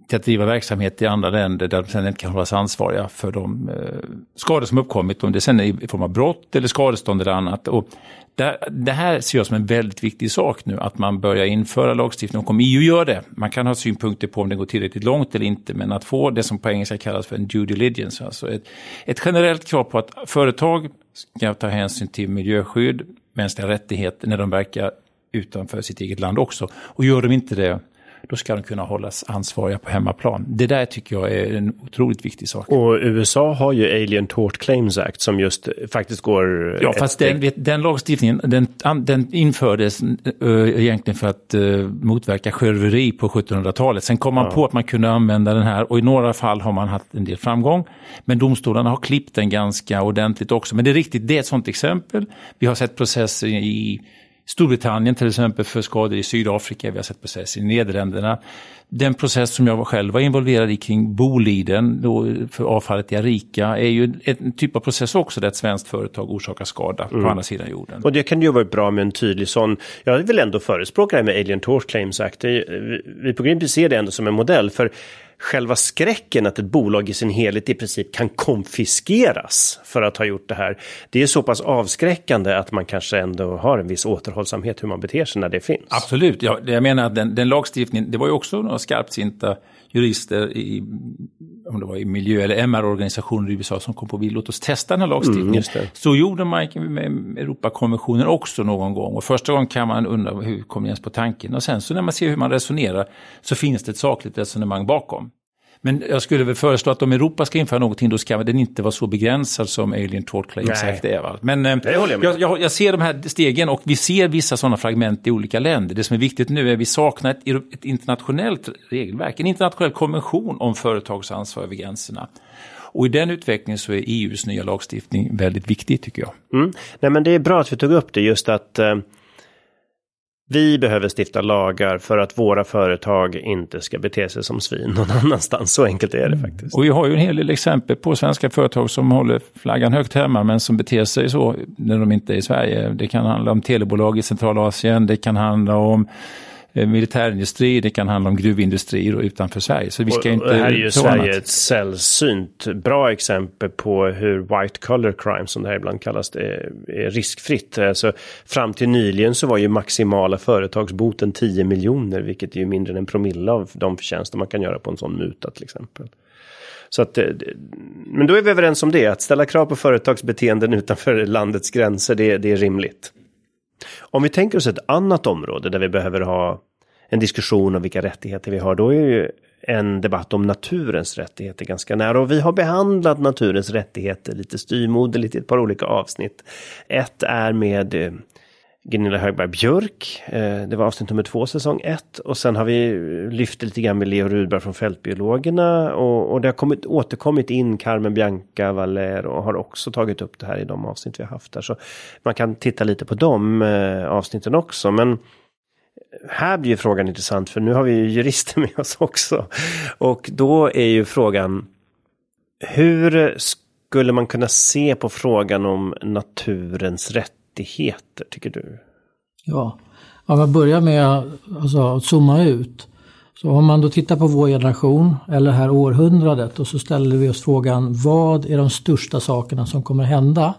till att driva verksamhet i andra länder där de sen inte kan hållas ansvariga för de eh, skador som uppkommit, om det sen är i form av brott eller skadestånd eller annat. Och det, det här ser jag som en väldigt viktig sak nu, att man börjar införa lagstiftning. Och om EU gör det, man kan ha synpunkter på om det går tillräckligt långt eller inte, men att få det som på engelska kallas för en due diligence, alltså ett, ett generellt krav på att företag ska ta hänsyn till miljöskydd, mänskliga rättigheter när de verkar utanför sitt eget land också. Och gör de inte det, då ska de kunna hållas ansvariga på hemmaplan. Det där tycker jag är en otroligt viktig sak. Och USA har ju Alien Tort Claims Act som just faktiskt går... Ja, fast den, den, lagstiftningen den, den infördes uh, egentligen för att uh, motverka sjöröveri på 1700-talet. Sen kom man ja. på att man kunde använda den här och i några fall har man haft en del framgång. Men domstolarna har klippt den ganska ordentligt också. Men det är riktigt, det är ett sådant exempel. Vi har sett processer i Storbritannien till exempel för skador i Sydafrika, vi har sett processer i Nederländerna. Den process som jag själv var involverad i kring Boliden för avfallet i Arica är ju en typ av process också där ett svenskt företag orsakar skada mm. på andra sidan jorden. Och det kan ju vara bra med en tydlig sån, jag vill ändå förespråka det här med Alien Tort Claims Act. Vi på Greenpeace ser det ändå som en modell för själva skräcken att ett bolag i sin helhet i princip kan konfiskeras för att ha gjort det här. Det är så pass avskräckande att man kanske ändå har en viss återhållsamhet hur man beter sig när det finns. Absolut, jag, jag menar att den, den lagstiftningen, det var ju också några skarpsinta jurister i, om det var i miljö eller MR-organisationer i USA som kom på vi låt oss testa den här lagstiftningen. Mm, så gjorde man med Europakonventionen också någon gång och första gången kan man undra hur kom ni ens på tanken och sen så när man ser hur man resonerar så finns det ett sakligt resonemang bakom. Men jag skulle väl föreslå att om Europa ska införa någonting då ska den inte vara så begränsad som Alien Tort Claims Act är. Va? Men eh, jag, jag, jag, ser de här stegen och vi ser vissa sådana fragment i olika länder. Det som är viktigt nu är att vi saknar ett, ett internationellt regelverk, en internationell konvention om företagsansvar över gränserna. Och i den utvecklingen så är EUs nya lagstiftning väldigt viktig tycker jag. Mm. Nej men det är bra att vi tog upp det just att eh, vi behöver stifta lagar för att våra företag inte ska bete sig som svin någon annanstans. Så enkelt är det faktiskt. Och vi har ju en hel del exempel på svenska företag som håller flaggan högt hemma men som beter sig så när de inte är i Sverige. Det kan handla om telebolag i Centralasien, det kan handla om militärindustri, det kan handla om gruvindustrier och utanför Sverige. Så vi ska och, inte och här är ju Sverige annat. ett sällsynt bra exempel på hur white collar crime, som det här ibland kallas, är, är riskfritt. Alltså, fram till nyligen så var ju maximala företagsboten 10 miljoner, vilket är ju mindre än en promille av de förtjänster man kan göra på en sån muta till exempel. Så att, eh, men då är vi överens om det, att ställa krav på företagsbeteenden utanför landets gränser, det, det är rimligt. Om vi tänker oss ett annat område där vi behöver ha en diskussion om vilka rättigheter vi har, då är ju en debatt om naturens rättigheter ganska nära. Och vi har behandlat naturens rättigheter lite styrmoderligt i ett par olika avsnitt. Ett är med eh, Gunilla Högberg Björk. Eh, det var avsnitt nummer två, säsong ett. Och sen har vi lyft lite grann med Leo Rudberg från Fältbiologerna. Och, och det har kommit, återkommit in Carmen Bianca Valer och har också tagit upp det här i de avsnitt vi har haft där. Så man kan titta lite på de eh, avsnitten också. Men här blir ju frågan intressant för nu har vi ju jurister med oss också. Och då är ju frågan hur skulle man kunna se på frågan om naturens rättigheter, tycker du? Ja, om jag börjar med alltså, att zooma ut. Så om man då tittar på vår generation eller det här århundradet och så ställer vi oss frågan vad är de största sakerna som kommer hända?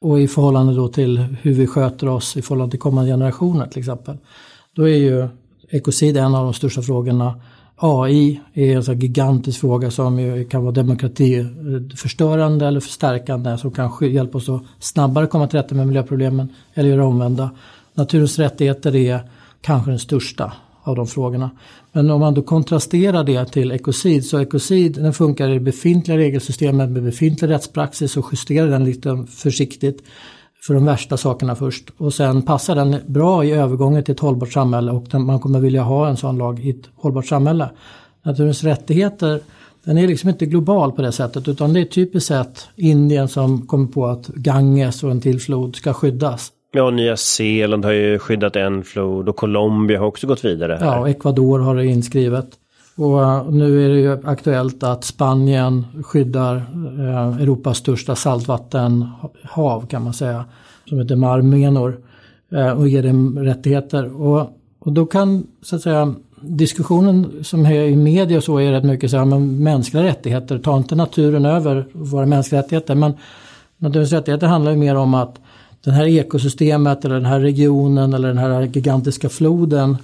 Och i förhållande då till hur vi sköter oss i förhållande till kommande generationer till exempel. Då är ju ekocid en av de största frågorna. AI är en gigantisk fråga som ju kan vara demokratiförstörande eller förstärkande som kan hjälpa oss att snabbare komma till rätta med miljöproblemen eller göra omvända. Naturens rättigheter är kanske den största av de frågorna. Men om man då kontrasterar det till ekocid så ekocid den funkar i det befintliga regelsystemet med befintlig rättspraxis och justerar den lite försiktigt för de värsta sakerna först. Och sen passar den bra i övergången till ett hållbart samhälle och man kommer vilja ha en sån lag i ett hållbart samhälle. Naturens rättigheter, den är liksom inte global på det sättet utan det är typiskt sett Indien som kommer på att Ganges och en till flod ska skyddas. Ja, Nya Zeeland har ju skyddat en flod och Colombia har också gått vidare. Här. Ja, Ecuador har det inskrivet. Och eh, nu är det ju aktuellt att Spanien skyddar eh, Europas största saltvattenhav kan man säga. Som heter Mar Menor. Eh, och ger dem rättigheter. Och, och då kan så att säga diskussionen som är i media och så är rätt mycket så här, men mänskliga rättigheter, ta inte naturen över våra mänskliga rättigheter. Men naturens rättigheter handlar ju mer om att det här ekosystemet eller den här regionen eller den här gigantiska floden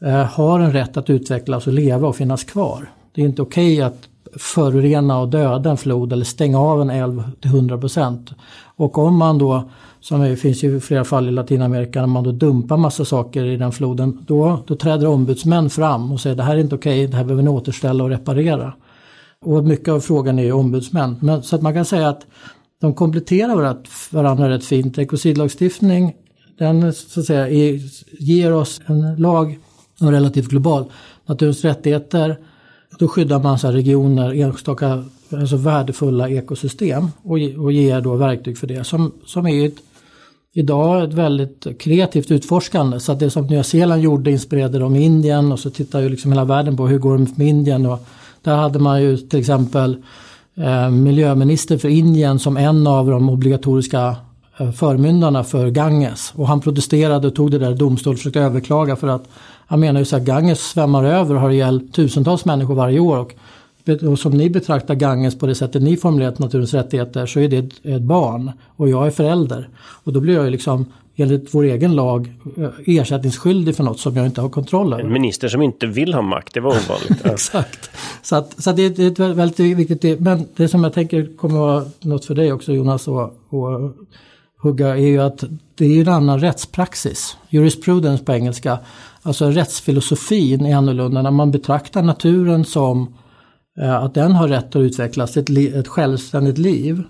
Eh, har en rätt att utvecklas och leva och finnas kvar. Det är inte okej okay att förorena och döda en flod eller stänga av en älv till 100 procent. Och om man då, som det finns ju flera fall i Latinamerika, när man då dumpar massa saker i den floden, då, då träder ombudsmän fram och säger det här är inte okej, okay, det här behöver ni återställa och reparera. Och mycket av frågan är ju ombudsmän. Men, så att man kan säga att de kompletterar varandra rätt fint. Ekocidlagstiftning den så att säga, är, ger oss en lag och relativt global. Naturens rättigheter, då skyddar man så regioner, enstaka alltså värdefulla ekosystem och, och ger då verktyg för det. Som, som är ett, idag ett väldigt kreativt utforskande. Så att det som Nya Zeeland gjorde inspirerade de Indien och så tittar ju liksom hela världen på hur går det med Indien. Och där hade man ju till exempel Eh, miljöminister för Indien som en av de obligatoriska eh, förmyndarna för Ganges. Och han protesterade och tog det där domstol och försökte överklaga för att han menar ju så att Ganges svämmar över och har ihjäl tusentals människor varje år. Och, och som ni betraktar Ganges på det sättet ni formulerat naturens rättigheter så är det ett, barn och jag är förälder. Och då blir jag ju liksom enligt vår egen lag eh, ersättningsskyldig för något som jag inte har kontroll över. En minister som inte vill ha makt, det var ovanligt. Exakt. Så, att, så att det, är väldigt viktigt. Men det som jag tänker kommer vara något för dig också Jonas att hugga är ju att det är en annan rättspraxis. Jurisprudence på engelska. Alltså rättsfilosofin är annorlunda när man betraktar naturen som eh, att den har rätt att utvecklas ett, ett självständigt liv.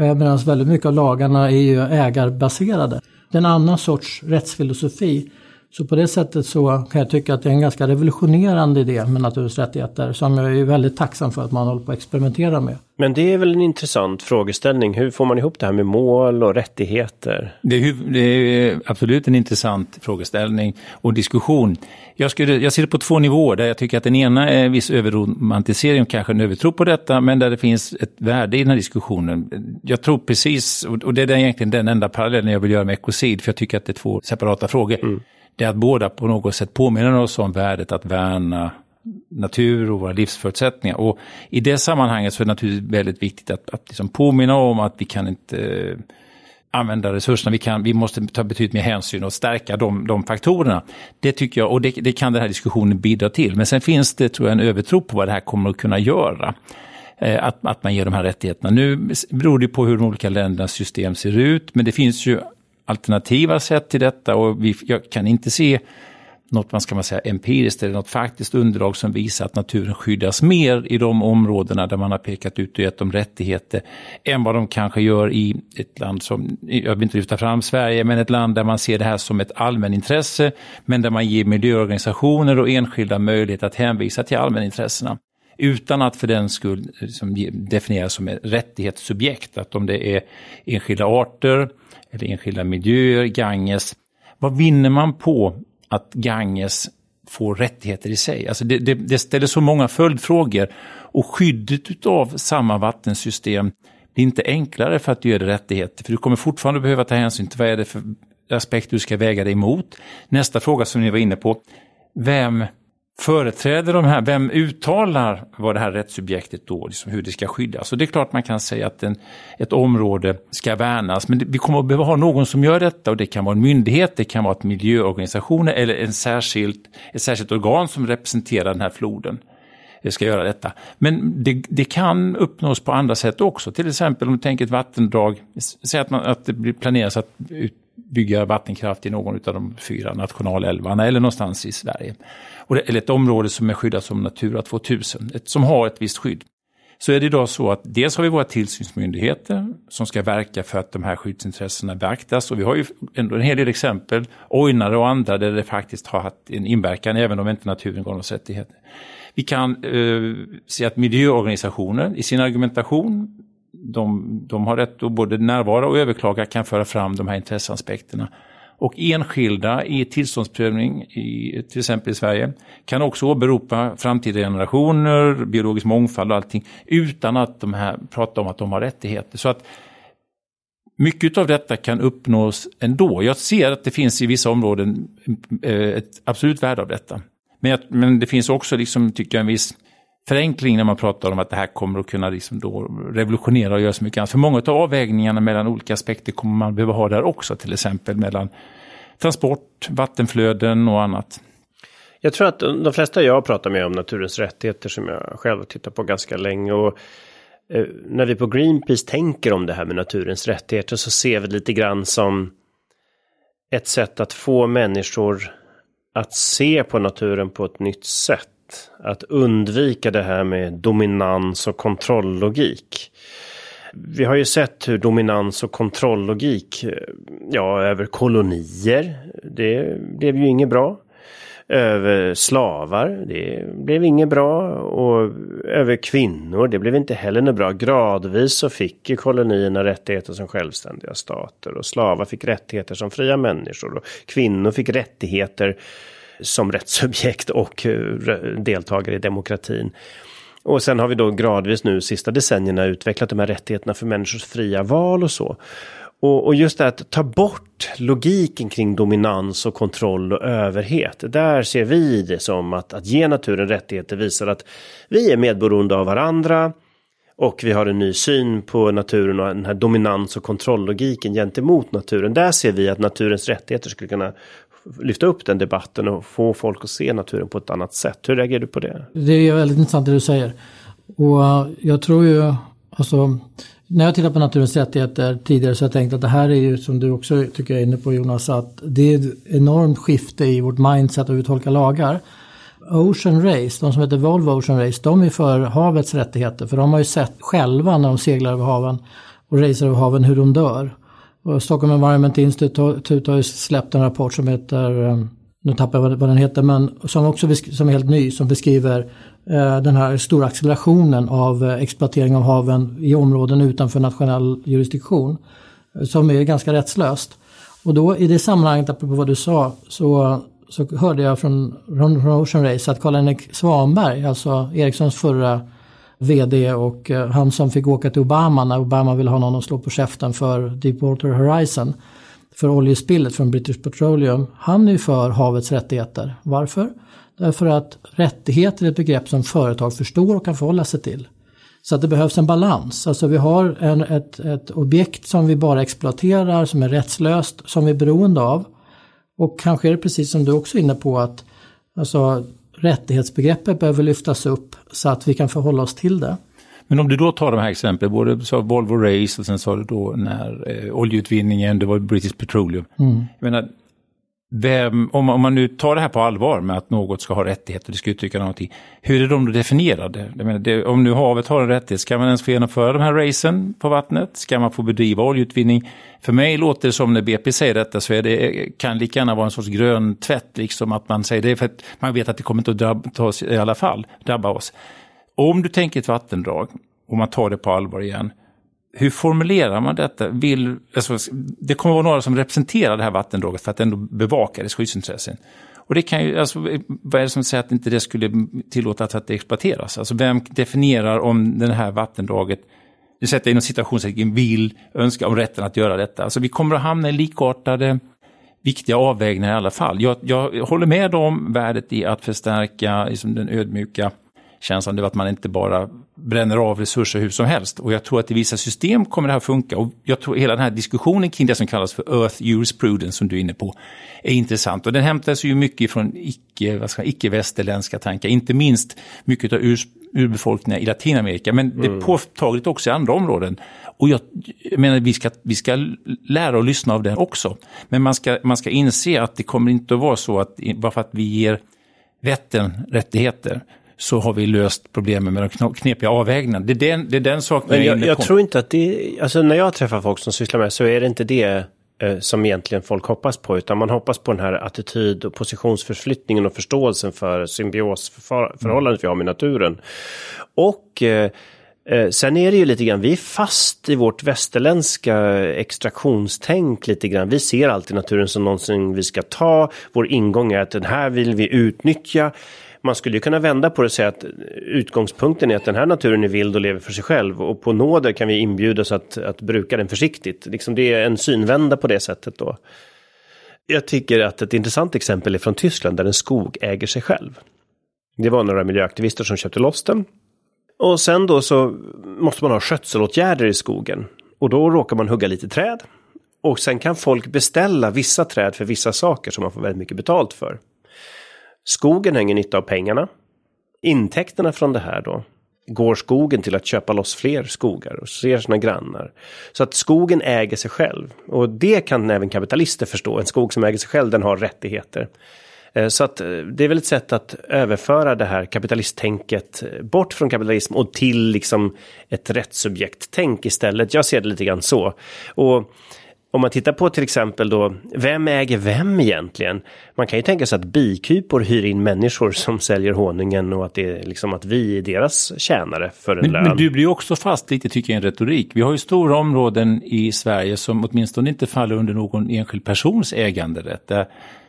Eh, Medan väldigt mycket av lagarna är ju ägarbaserade en annan sorts rättsfilosofi. Så på det sättet så kan jag tycka att det är en ganska revolutionerande idé med naturens rättigheter som jag är väldigt tacksam för att man håller på att experimentera med. Men det är väl en intressant frågeställning. Hur får man ihop det här med mål och rättigheter? Det är, det är absolut en intressant frågeställning och diskussion. Jag, skulle, jag ser det på två nivåer där jag tycker att den ena är en viss överromantisering och kanske en övertro på detta, men där det finns ett värde i den här diskussionen. Jag tror precis, och det är egentligen den enda parallellen jag vill göra med ekocid, för jag tycker att det är två separata frågor. Mm. Det är att båda på något sätt påminner oss om värdet att värna natur och våra livsförutsättningar. Och i det sammanhanget så är det naturligtvis väldigt viktigt att, att liksom påminna om att vi kan inte eh, använda resurserna, vi, kan, vi måste ta betydligt mer hänsyn och stärka de, de faktorerna. Det tycker jag, och det, det, kan den här diskussionen bidra till. Men sen finns det, tror jag, en övertro på vad det här kommer att kunna göra. Eh, att, att man ger de här rättigheterna. Nu beror det på hur de olika ländernas system ser ut, men det finns ju alternativa sätt till detta och vi, jag kan inte se något man ska man säga empiriskt eller något faktiskt underlag som visar att naturen skyddas mer i de områdena där man har pekat ut och gett dem rättigheter än vad de kanske gör i ett land som, jag vill inte lyfta fram Sverige, men ett land där man ser det här som ett allmänintresse men där man ger miljöorganisationer och enskilda möjlighet att hänvisa till allmänintressena utan att för den skull liksom definieras som ett rättighetssubjekt. Att om det är enskilda arter eller enskilda miljöer, Ganges, vad vinner man på att Ganges får rättigheter i sig. Alltså det, det, det ställer så många följdfrågor och skyddet av samma vattensystem blir inte enklare för att du ger det rättigheter. För du kommer fortfarande behöva ta hänsyn till vad är det för aspekt du ska väga dig emot. Nästa fråga som ni var inne på, vem företräder de här, vem uttalar vad det här rättssubjektet då, liksom hur det ska skyddas? Och det är klart man kan säga att en, ett område ska värnas, men vi kommer att behöva ha någon som gör detta och det kan vara en myndighet, det kan vara ett miljöorganisation eller en särskilt, ett särskilt organ som representerar den här floden eh, ska göra detta. Men det, det, kan uppnås på andra sätt också. Till exempel om du tänker ett vattendrag, säg att, man, att det planeras att bygga vattenkraft i någon av de fyra nationalälvarna eller någonstans i Sverige eller ett område som är skyddat som Natura 2000, ett, som har ett visst skydd. Så är det idag så att dels har vi våra tillsynsmyndigheter som ska verka för att de här skyddsintressena beaktas och vi har ju ändå en hel del exempel, Ojnare och andra, där det faktiskt har haft en inverkan även om inte naturen gav oss rättigheter. Vi kan eh, se att miljöorganisationer i sin argumentation de, de har rätt att både närvara och överklaga, kan föra fram de här intresseaspekterna. Och enskilda i tillståndsprövning, i, till exempel i Sverige, kan också åberopa framtida generationer, biologisk mångfald och allting, utan att de här pratar om att de har rättigheter. Så att mycket av detta kan uppnås ändå. Jag ser att det finns i vissa områden eh, ett absolut värde av detta. Men, jag, men det finns också, liksom, tycker jag, en viss förenkling när man pratar om att det här kommer att kunna liksom då revolutionera och göra så mycket annat. För många av avvägningarna mellan olika aspekter kommer man behöva ha där också, till exempel mellan transport, vattenflöden och annat. Jag tror att de flesta jag pratar med om naturens rättigheter som jag själv tittar på ganska länge och eh, när vi på Greenpeace tänker om det här med naturens rättigheter så ser vi lite grann som ett sätt att få människor att se på naturen på ett nytt sätt att undvika det här med dominans och kontrolllogik. Vi har ju sett hur dominans och kontrolllogik, ja, över kolonier, det blev ju inget bra. Över slavar, det blev inget bra. Och över kvinnor, det blev inte heller något bra. Gradvis så fick ju kolonierna rättigheter som självständiga stater. Och slavar fick rättigheter som fria människor. Och kvinnor fick rättigheter som rättssubjekt och eh, deltagare i demokratin. Och sen har vi då gradvis nu sista decennierna utvecklat de här rättigheterna för människors fria val och så. Och, och just det att ta bort logiken kring dominans och kontroll och överhet. Där ser vi det som att, att ge naturen rättigheter visar att vi är medberoende av varandra. Och vi har en ny syn på naturen och den här dominans och kontrolllogiken gentemot naturen. Där ser vi att naturens rättigheter skulle kunna lyfta upp den debatten och få folk att se naturen på ett annat sätt. Hur reagerar du på det? Det är väldigt intressant det du säger. Och eh, jag tror ju, alltså, när jag tittar på naturens rättigheter tidigare så har jag tänkt att det här är ju som du också tycker jag är inne på Jonas, att det är ett enormt skifte i vårt mindset och hur vi tolkar lagar. Ocean Race, de som heter Volvo Ocean Race, de är för havets rättigheter. För de har ju sett själva när de seglar över haven och racear över haven hur de dör. Och Stockholm Environment Institute har ju släppt en rapport som heter, ehm, nu tappar jag vad den heter, men som också som är helt ny, som beskriver eh, den här stora accelerationen av eh, exploatering av haven i områden utanför nationell jurisdiktion. Eh, som är ganska rättslöst. Och då i det sammanhanget, apropå vad du sa, så, så hörde jag från, från Ocean Race att Karl-Henrik Svanberg, alltså Ericssons förra vd och eh, han som fick åka till Obama när Obama ville ha någon att slå på käften för Deepwater Horizon. För oljespillet från British Petroleum. Han är för havets rättigheter. Varför? Därför att rättigheter är ett begrepp som företag förstår och kan förhålla sig till. Så att det behövs en balans. Alltså vi har en, ett, ett objekt som vi bara exploaterar, som är rättslöst, som vi är beroende av. Och kanske är det precis som du också är inne på att alltså, rättighetsbegreppet behöver lyftas upp så att vi kan förhålla oss till det. Men om du då tar de här exemplen, både sa Volvo Race och sen sa du då när eh, oljeutvinningen, det var British Petroleum. Mm. Jag menar, vem, om, om, man nu tar det här på allvar med att något ska ha rättigheter, det ska uttrycka någonting. Hur är de då definierade? Menar, det, om nu havet har en rättighet, ska man ens få genomföra de här racen på vattnet? Ska man få bedriva oljeutvinning? För mig låter det som när BP säger detta så är det, kan lika gärna vara en sorts grön tvätt, liksom att man säger det för att man vet att det kommer inte att drabba oss i alla fall, drabba oss. Om du tänker ett vattendrag och man tar det på allvar igen, hur formulerar man detta? Vill, alltså, det kommer att vara några som representerar det här vattendraget för att ändå bevaka dess skyddsintressen. Och det kan ju, alltså, vad är det som säger att inte det skulle tillåtas att det exploateras? Alltså vem definierar om det här vattendraget, nu sätter jag inom citationstecken, vill, önska om rätten att göra detta? Alltså vi kommer att hamna i likartade viktiga avvägningar i alla fall. Jag, jag håller med om värdet i att förstärka liksom, den ödmjuka känslan av att man inte bara bränner av resurser hur som helst. Och jag tror att i vissa system kommer det här funka. Och jag tror hela den här diskussionen kring det som kallas för Earth Jurisprudence som du är inne på är intressant. Och den hämtas ju mycket från icke-västerländska icke tankar, inte minst mycket av ur, urbefolkningar i Latinamerika. Men mm. det är mm. påtagligt också i andra områden. Och jag, jag menar, vi ska, vi ska lära och lyssna av det också. Men man ska, man ska inse att det kommer inte att vara så att bara för att vi ger Vättern rättigheter så har vi löst problemen med de knepiga avvägningarna. Det är den, det är den saken Men jag, jag, jag tror inte att det, alltså när jag träffar folk som sysslar med så är det inte det eh, som egentligen folk hoppas på, utan man hoppas på den här attityd och positionsförflyttningen och förståelsen för symbiosförhållandet vi har med naturen. Och eh, Eh, sen är det ju lite grann, vi är fast i vårt västerländska extraktionstänk lite grann. Vi ser alltid naturen som någonting vi ska ta. Vår ingång är att den här vill vi utnyttja. Man skulle ju kunna vända på det och säga att utgångspunkten är att den här naturen är vild och lever för sig själv. Och på nåder kan vi inbjudas att, att bruka den försiktigt. Liksom det är en synvända på det sättet då. Jag tycker att ett intressant exempel är från Tyskland där en skog äger sig själv. Det var några miljöaktivister som köpte loss den och sen då så måste man ha skötselåtgärder i skogen. Och då råkar man hugga lite träd. Och sen kan folk beställa vissa träd för vissa saker som man får väldigt mycket betalt för. Skogen har ingen nytta av pengarna. Intäkterna från det här då går skogen till att köpa loss fler skogar och ser sina grannar. Så att skogen äger sig själv. Och det kan även kapitalister förstå. En skog som äger sig själv den har rättigheter. Eh, så att eh, det är väl ett sätt att överföra det här kapitalisttänket eh, bort från kapitalism och till liksom ett rättssubjekt-tänk istället. Jag ser det lite grann så. Och om man tittar på till exempel då, vem äger vem egentligen? Man kan ju tänka sig att bikupor hyr in människor som säljer honungen och att det är liksom att vi är deras tjänare för en men, lön. Men du blir också fast lite tycker jag i en retorik. Vi har ju stora områden i Sverige som åtminstone inte faller under någon enskild persons äganderätt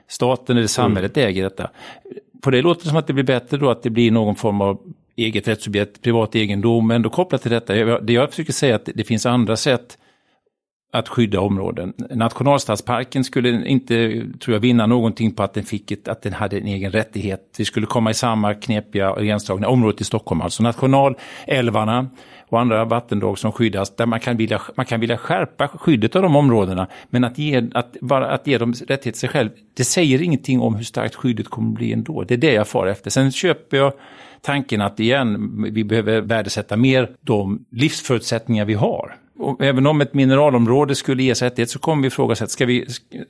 staten eller samhället mm. äger detta. På det låter det som att det blir bättre då att det blir någon form av eget rättssubjekt, privat egendom, men ändå kopplat till detta. Det jag försöker säga är att det finns andra sätt att skydda områden. Nationalstadsparken skulle inte, tror jag, vinna någonting på att den, fick ett, att den hade en egen rättighet. Vi skulle komma i samma knepiga gränsdragna område i Stockholm alltså. Nationalälvarna och andra vattendrag som skyddas, där man kan vilja, man kan vilja skärpa skyddet av de områdena. Men att ge, att, bara att ge dem rättighet sig själv, det säger ingenting om hur starkt skyddet kommer att bli ändå. Det är det jag far efter. Sen köper jag tanken att igen, vi behöver värdesätta mer de livsförutsättningar vi har även om ett mineralområde skulle ges rättighet så kommer vi ifrågasätta, ska vi,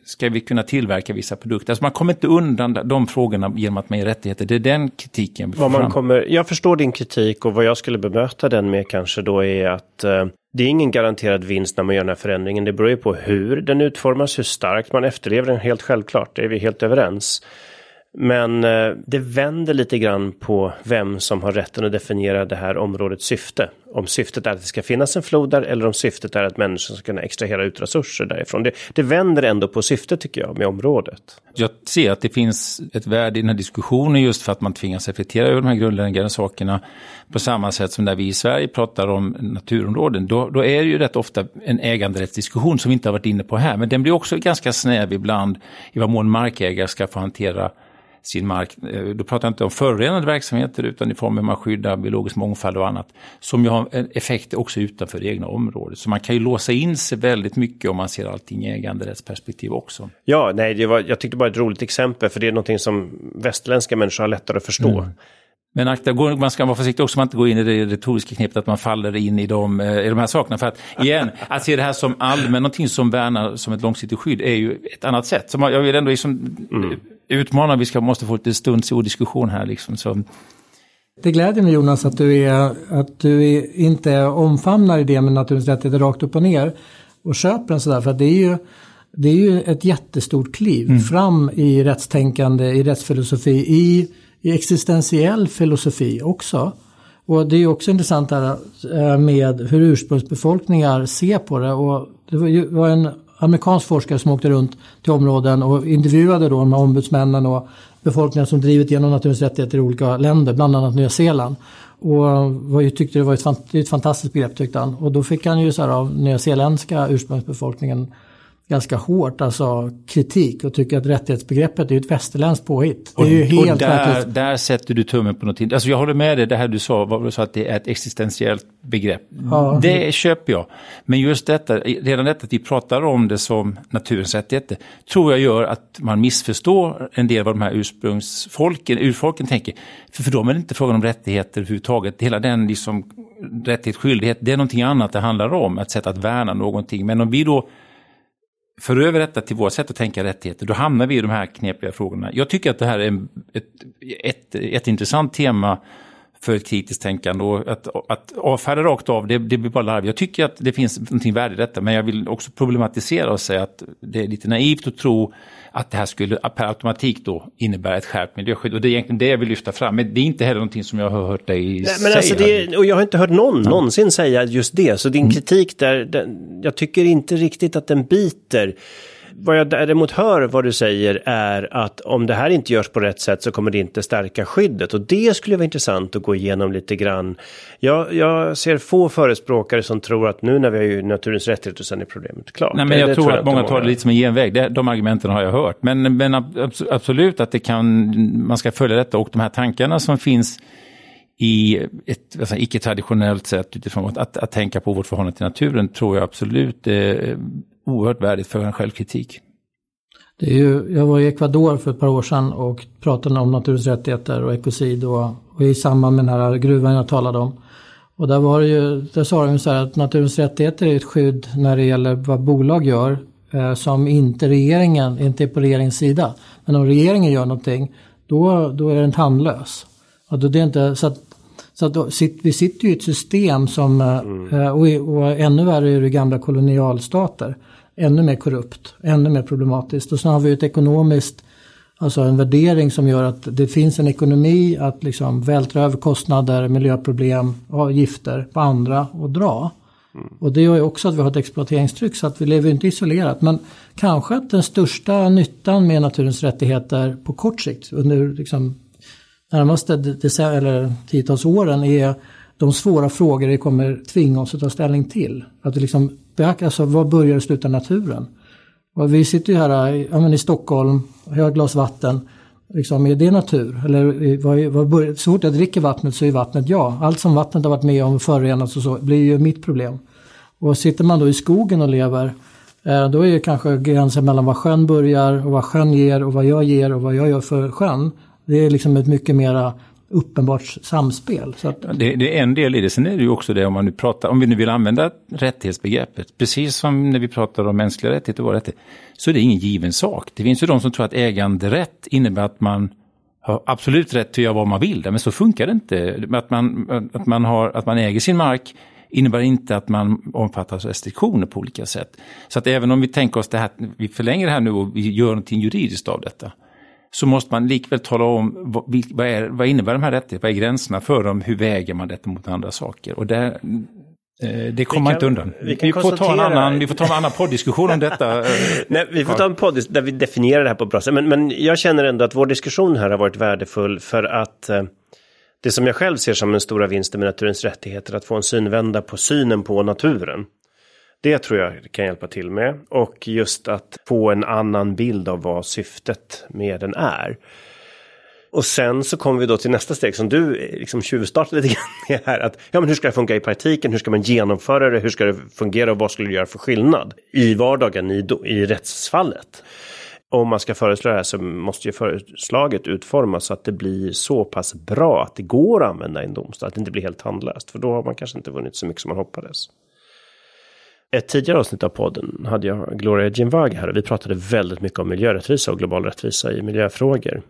ska vi kunna tillverka vissa produkter? Alltså man kommer inte undan de frågorna genom att man ger rättigheter. Det är den kritiken vi får man kommer, Jag förstår din kritik och vad jag skulle bemöta den med kanske då är att eh, det är ingen garanterad vinst när man gör den här förändringen. Det beror ju på hur den utformas, hur starkt man efterlever den, helt självklart. Det är vi helt överens. Men eh, det vänder lite grann på vem som har rätten att definiera det här områdets syfte. Om syftet är att det ska finnas en flod där eller om syftet är att människor ska kunna extrahera ut resurser därifrån. Det, det vänder ändå på syftet tycker jag med området. Jag ser att det finns ett värde i den här diskussionen just för att man tvingas reflektera över de här grundläggande sakerna. På samma sätt som när vi i Sverige pratar om naturområden. Då, då är det ju rätt ofta en äganderättsdiskussion som vi inte har varit inne på här. Men den blir också ganska snäv ibland i vad mån markägare ska få hantera sin mark. Eh, då pratar jag inte om förorenade verksamheter utan i form av man skyddar biologisk mångfald och annat. Som ju har en effekt också utanför det egna området. Så man kan ju låsa in sig väldigt mycket om man ser allting i äganderättsperspektiv också. Ja, nej, det var, jag tyckte bara ett roligt exempel för det är någonting som västerländska människor har lättare att förstå. Mm. Men akta, man ska vara försiktig också så man inte går in i det retoriska knepet att man faller in i de, eh, i de här sakerna. För att igen, att se det här som allmän, någonting som värnar som ett långsiktigt skydd är ju ett annat sätt. Så jag vill ändå liksom mm. Utmana, vi ska, måste få lite stunds diskussion här liksom. Så. Det gläder mig Jonas att du, är, att du är, inte omfamnar idén med naturens rättigheter rakt upp och ner och köper den sådär. För att det är ju, det är ju ett jättestort kliv mm. fram i rättstänkande, i rättsfilosofi, i i existentiell filosofi också. Och det är också intressant här eh, med hur ursprungsbefolkningar ser på det. Och det var en amerikansk forskare som åkte runt till områden och intervjuade då de här ombudsmännen och befolkningar som drivit igenom naturens rättigheter i olika länder, bland annat Nya Zeeland. Och var ju, tyckte det var ett, ett fantastiskt begrepp tyckte han. Och då fick han ju så här av nyzeeländska ursprungsbefolkningen ganska hårt alltså kritik och tycker att rättighetsbegreppet är ett västerländskt påhitt. Det är ju helt och där, där sätter du tummen på någonting. Alltså jag håller med dig, det här du sa, vad du sa att det är ett existentiellt begrepp. Ja. Det köper jag. Men just detta, redan detta att vi pratar om det som naturens rättigheter, tror jag gör att man missförstår en del av de här ursprungsfolken, urfolken tänker. För, för dem är det inte frågan om rättigheter överhuvudtaget. Hela den liksom rättighet, skyldighet, det är någonting annat det handlar om, ett sätt att värna någonting. Men om vi då för över detta till vårt sätt att tänka rättigheter, då hamnar vi i de här knepiga frågorna. Jag tycker att det här är ett, ett, ett intressant tema för ett kritiskt tänkande. Och att, att avfärda rakt av, det, det blir bara larv. Jag tycker att det finns någonting värde i detta, men jag vill också problematisera och säga att det är lite naivt att tro att det här skulle per automatik då innebära ett skärpt miljöskydd. Och det är egentligen det jag vill lyfta fram. Men det är inte heller någonting som jag har hört dig Nej, men säga. Alltså det, och jag har inte hört någon ja. någonsin säga just det. Så din mm. kritik där, den, jag tycker inte riktigt att den biter vad jag däremot hör vad du säger är att om det här inte görs på rätt sätt så kommer det inte stärka skyddet. Och det skulle vara intressant att gå igenom lite grann. Jag, jag ser få förespråkare som tror att nu när vi har ju naturens rättigheter så är problemet klart. Nej, men jag det, tror jag att många tar det lite som en genväg. De argumenten har jag hört. Men, men absolut att det kan, man ska följa detta och de här tankarna som finns i ett icke-traditionellt sätt utifrån att, att, att, tänka på vårt förhållande till naturen tror jag absolut är oerhört värdigt för en självkritik. Det är ju, jag var i Ecuador för ett par år sedan och pratade om naturens rättigheter och ekocid och, och i samband med den här gruvan jag talade om. Och där var det ju, där sa de så här att naturens rättigheter är ett skydd när det gäller vad bolag gör eh, som inte regeringen, inte är på regeringens sida. Men om regeringen gör någonting, då, då är den tandlös. Och då det är inte, så att, så att då, vi sitter ju i ett system som, eh, mm. Eh, och, och ännu värre är det gamla kolonialstater ännu mer korrupt, ännu mer problematiskt. Och sen har vi ett ekonomiskt, alltså en värdering som gör att det finns en ekonomi att liksom vältra över kostnader, miljöproblem, och gifter på andra och dra. Mm. Och det gör ju också att vi har ett exploateringstryck så att vi lever inte isolerat. Men kanske att den största nyttan med naturens rättigheter på kort sikt under liksom närmaste eller tiotals åren är de svåra frågor det kommer tvinga oss att ta ställning till. Att vi liksom alltså var börjar och slutar naturen? Och vi sitter ju här ja, men i Stockholm, har ett glas vatten. Liksom, är det natur? Eller eh, vad, vad så fort jag dricker vattnet så är vattnet ja. Allt som vattnet har varit med om förorenats och så blir ju mitt problem. Och sitter man då i skogen och lever, eh, då är ju kanske gränsen mellan var sjön börjar och vad sjön ger och vad jag ger och vad jag gör för sjön. Det är liksom ett mycket mera uppenbart samspel. Så att... det, det, är en del i det. Sen är det ju också det om man nu pratar, om vi nu vill använda rättighetsbegreppet, precis som när vi pratar om mänskliga rättigheter och våra rättigheter, så är det ingen given sak. Det finns ju de som tror att äganderätt innebär att man har absolut rätt att göra vad man vill, men så funkar det inte. Att man, att man, har, att man äger sin mark innebär inte att man omfattas av restriktioner på olika sätt. Så att även om vi tänker oss det här, vi förlänger det här nu och vi gör någonting juridiskt av detta, så måste man likväl tala om vad, vad, är, vad innebär de här rättigheterna, vad är gränserna för dem, hur väger man detta mot andra saker. Och där, eh, det kommer man inte undan. Vi, vi, får ta en annan, vi får ta en annan podddiskussion om detta. Nej, vi får ta en podd där vi definierar det här på ett bra sätt. Men, men jag känner ändå att vår diskussion här har varit värdefull för att eh, det som jag själv ser som den stora vinsten med naturens rättigheter, att få en synvända på synen på naturen. Det tror jag kan hjälpa till med. Och just att få en annan bild av vad syftet med den är. Och sen så kommer vi då till nästa steg som du eh, liksom tjuvstartade lite grann med här. Att, ja, men hur ska det funka i praktiken? Hur ska man genomföra det? Hur ska det fungera och vad skulle det göra för skillnad i vardagen i, i rättsfallet? Om man ska föreslå det här så måste ju förslaget utformas så att det blir så pass bra att det går att använda i en domstol. Att det inte blir helt tandlöst. För då har man kanske inte vunnit så mycket som man hoppades ett tidigare avsnitt av podden hade jag Gloria Ginvag här och vi pratade väldigt mycket om miljörättvisa och global rättvisa i miljöfrågor.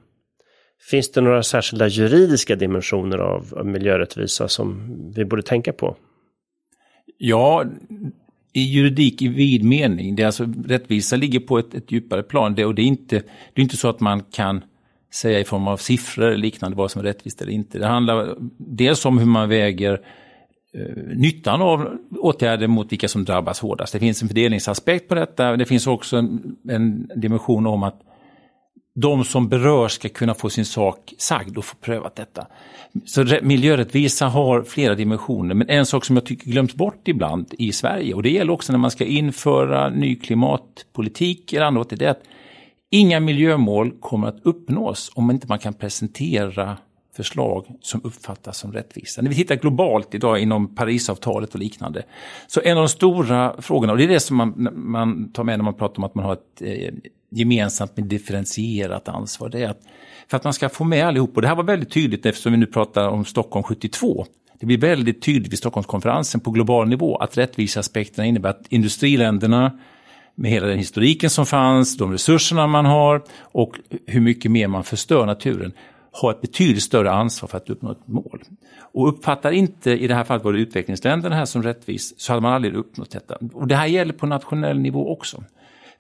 Finns det några särskilda juridiska dimensioner av miljörättvisa som vi borde tänka på? Ja, i juridik i vid mening. Det är alltså, rättvisa ligger på ett, ett djupare plan. Det, och det är, inte, det är inte så att man kan säga i form av siffror eller liknande vad som är rättvist eller inte. Det handlar dels om hur man väger Eh, nyttan av åtgärder mot vilka som drabbas hårdast. Det finns en fördelningsaspekt på detta. Det finns också en, en dimension om att de som berörs ska kunna få sin sak sagd och få prövat detta. Så miljörättvisa har flera dimensioner, men en sak som jag tycker glöms bort ibland i Sverige, och det gäller också när man ska införa ny klimatpolitik eller annat, det är att inga miljömål kommer att uppnås om inte man kan presentera förslag som uppfattas som rättvisa. När vi tittar globalt idag inom Parisavtalet och liknande. Så en av de stora frågorna, och det är det som man, man tar med när man pratar om att man har ett eh, gemensamt med differentierat ansvar. Det är att för att man ska få med allihop, och det här var väldigt tydligt eftersom vi nu pratar om Stockholm 72. Det blir väldigt tydligt vid Stockholmskonferensen på global nivå att rättviseaspekterna innebär att industriländerna med hela den historiken som fanns, de resurserna man har och hur mycket mer man förstör naturen har ett betydligt större ansvar för att uppnå ett mål. Och uppfattar inte, i det här fallet var det utvecklingsländerna här som rättvis, så hade man aldrig uppnått detta. Och det här gäller på nationell nivå också.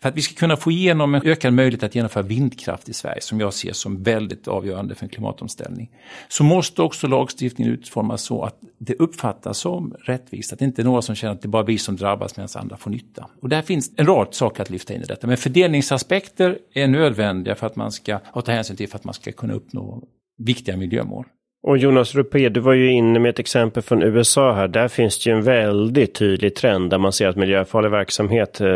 För att vi ska kunna få igenom en ökad möjlighet att genomföra vindkraft i Sverige, som jag ser som väldigt avgörande för en klimatomställning, så måste också lagstiftningen utformas så att det uppfattas som rättvist. Att det inte är några som känner att det bara är vi som drabbas medan andra får nytta. Och där finns en rad saker att lyfta in i detta. Men fördelningsaspekter är nödvändiga för att man ska ta hänsyn till för att man ska kunna uppnå viktiga miljömål. Och Jonas Rupé, du var ju inne med ett exempel från USA här. Där finns det ju en väldigt tydlig trend där man ser att miljöfarlig verksamhet eh,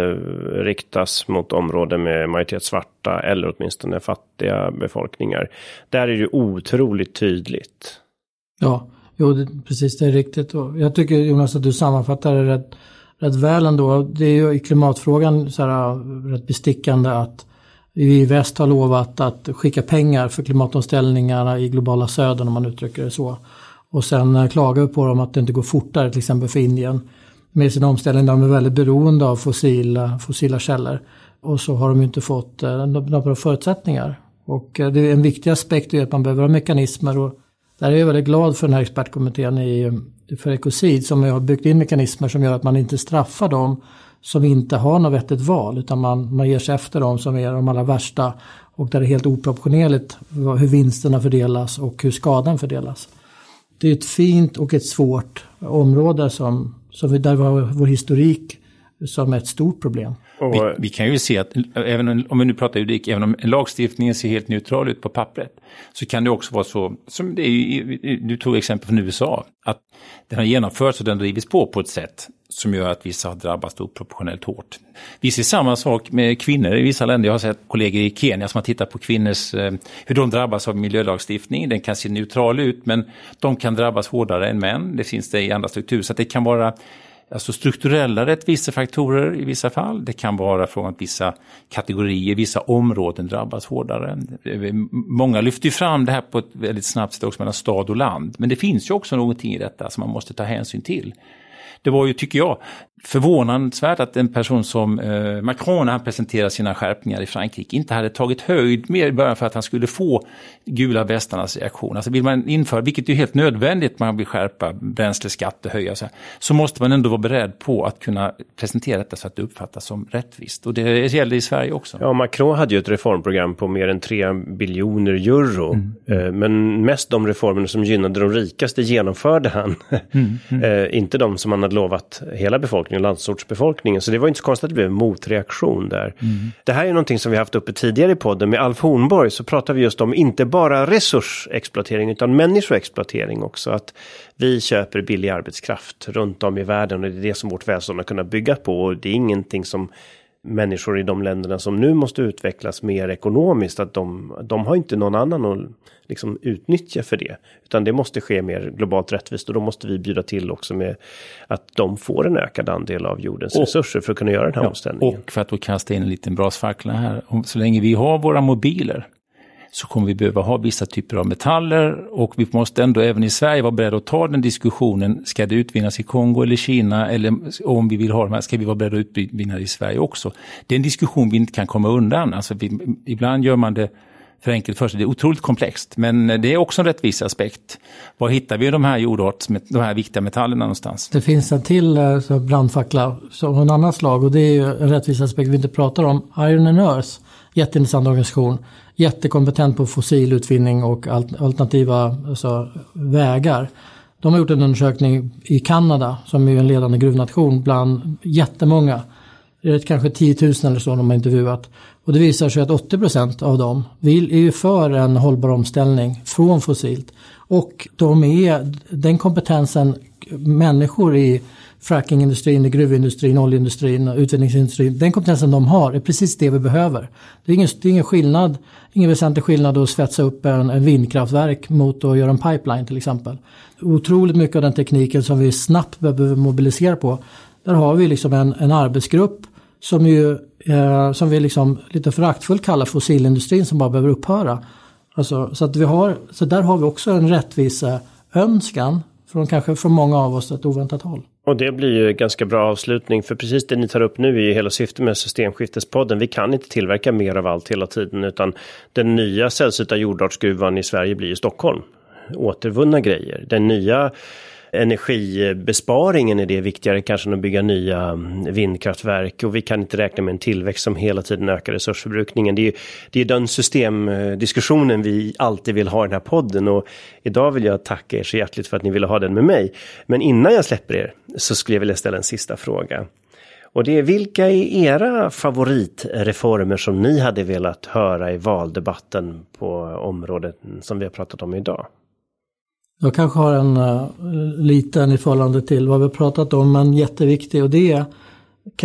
riktas mot områden med majoritet svarta eller åtminstone fattiga befolkningar. Där är det otroligt tydligt. Ja, jo, det, precis det är riktigt. Och jag tycker Jonas att du sammanfattar det rätt, rätt väl ändå. Det är ju i klimatfrågan så här, rätt bestickande att vi i väst har lovat att skicka pengar för klimatomställningarna i globala södern om man uttrycker det så. Och sen eh, klagar vi på dem att det inte går fortare till exempel för Indien med sin omställning. De är väldigt beroende av fossila, fossila källor. Och så har de inte fått eh, några några förutsättningar. Och eh, det är en viktig aspekt är att man behöver ha mekanismer. Och där är jag väldigt glad för den här expertkommittén i, för ekocid som har byggt in mekanismer som gör att man inte straffar dem som inte har något vettigt val utan man, man ger sig efter dem som är de allra värsta och där det är helt oproportionerligt hur vinsterna fördelas och hur skadan fördelas. Det är ett fint och ett svårt område som, som vi, där vi har vår historik som ett stort problem. Vi, vi, kan ju se att, även om vi nu pratar juridik, även om lagstiftningen ser helt neutral ut på pappret, så kan det också vara så, som det är, du tog exempel från USA, att den har genomförts och den drivits på på ett sätt som gör att vissa har drabbats oproportionellt hårt. Vi ser samma sak med kvinnor i vissa länder. Jag har sett kollegor i Kenya som har tittat på kvinnors, eh, hur de drabbas av miljölagstiftning. Den kan se neutral ut men de kan drabbas hårdare än män. Det finns det i andra strukturer. Så det kan vara alltså strukturella rättvisefaktorer i vissa fall. Det kan vara från att vissa kategorier, vissa områden drabbas hårdare. Många lyfter fram det här på ett väldigt snabbt sätt också mellan stad och land. Men det finns ju också någonting i detta som man måste ta hänsyn till. Det var ju, tycker jag, förvånansvärt att en person som eh, Macron när han presenterade sina skärpningar i Frankrike inte hade tagit höjd mer i början för att han skulle få gula västarnas reaktion. Alltså vill man införa, vilket är helt nödvändigt, man vill skärpa bränsleskatter, höja så här, så måste man ändå vara beredd på att kunna presentera detta så att det uppfattas som rättvist. Och det gäller i Sverige också. Ja, Macron hade ju ett reformprogram på mer än 3 biljoner euro. Mm. Eh, men mest de reformer som gynnade de rikaste genomförde han. Mm. Mm. Eh, inte de som han hade lovat hela befolkningen befolkningen, landsortsbefolkningen. Så det var inte så konstigt att det blev en motreaktion där. Mm. Det här är någonting som vi haft uppe tidigare i podden. Med Alf Hornborg så pratar vi just om inte bara resursexploatering utan människoexploatering också. Att vi köper billig arbetskraft runt om i världen och det är det som vårt välstånd har kunnat bygga på. Och det är ingenting som människor i de länderna som nu måste utvecklas mer ekonomiskt, att de, de har inte någon annan att liksom utnyttja för det. Utan det måste ske mer globalt rättvist och då måste vi bjuda till också med att de får en ökad andel av jordens och, resurser för att kunna göra den här ja, omställningen. Och för att då kasta in en liten brasfackla här, så länge vi har våra mobiler så kommer vi behöva ha vissa typer av metaller och vi måste ändå även i Sverige vara beredda att ta den diskussionen. Ska det utvinnas i Kongo eller Kina eller om vi vill ha de här, ska vi vara beredda att utvinna det i Sverige också? Det är en diskussion vi inte kan komma undan. Alltså vi, ibland gör man det för enkelt för sig. Det är otroligt komplext, men det är också en rättvis aspekt. Var hittar vi de här jordarts, de här viktiga metallerna någonstans? Det finns en till eh, brandfackla av en annan slag och det är ju en rättviseaspekt vi inte pratar om. Iron and Earth, jätteintressant organisation jättekompetent på fossilutvinning och alternativa alltså, vägar. De har gjort en undersökning i Kanada som är en ledande gruvnation bland jättemånga. Det är kanske 10 000 eller så de har intervjuat. Och det visar sig att 80 av dem vill, är ju för en hållbar omställning från fossilt. Och de är, den kompetensen människor i frackingindustrin, gruvindustrin, oljeindustrin och utvinningsindustrin. Den kompetensen de har är precis det vi behöver. Det är ingen, det är ingen skillnad, ingen väsentlig skillnad att svetsa upp en, en vindkraftverk mot att göra en pipeline till exempel. Otroligt mycket av den tekniken som vi snabbt behöver mobilisera på. Där har vi liksom en, en arbetsgrupp som, ju, eh, som vi liksom lite föraktfullt kallar fossilindustrin som bara behöver upphöra. Alltså, så, att vi har, så där har vi också en rättvisa önskan från kanske från många av oss ett oväntat håll. Och det blir ju ganska bra avslutning för precis det ni tar upp nu är ju hela syftet med systemskiftespodden. Vi kan inte tillverka mer av allt hela tiden utan den nya sällsynta jordartsgruvan i Sverige blir ju Stockholm. Återvunna grejer. Den nya energibesparingen är det viktigare kanske än att bygga nya mm, vindkraftverk och vi kan inte räkna med en tillväxt som hela tiden ökar resursförbrukningen. Det är, det är den systemdiskussionen vi alltid vill ha i den här podden och idag vill jag tacka er så hjärtligt för att ni ville ha den med mig. Men innan jag släpper er så skulle jag vilja ställa en sista fråga. Och det är vilka är era favoritreformer som ni hade velat höra i valdebatten på området som vi har pratat om idag? Jag kanske har en uh, liten i förhållande till vad vi har pratat om, men jätteviktig och det är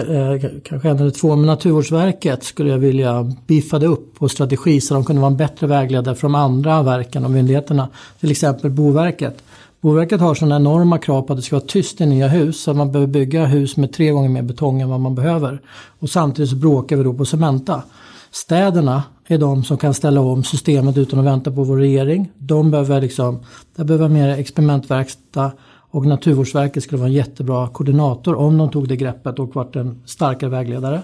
uh, kanske en eller två, men Naturvårdsverket skulle jag vilja biffade upp på strategi så de kunde vara en bättre vägledare för de andra verken och myndigheterna. Till exempel Boverket. Boverket har sådana enorma krav på att det ska vara tyst i nya hus så att man behöver bygga hus med tre gånger mer betong än vad man behöver. Och samtidigt så bråkar vi då på Cementa. Städerna är de som kan ställa om systemet utan att vänta på vår regering. De behöver liksom, där behöver mer experimentverkstad och Naturvårdsverket skulle vara en jättebra koordinator om de tog det greppet och vart en starkare vägledare.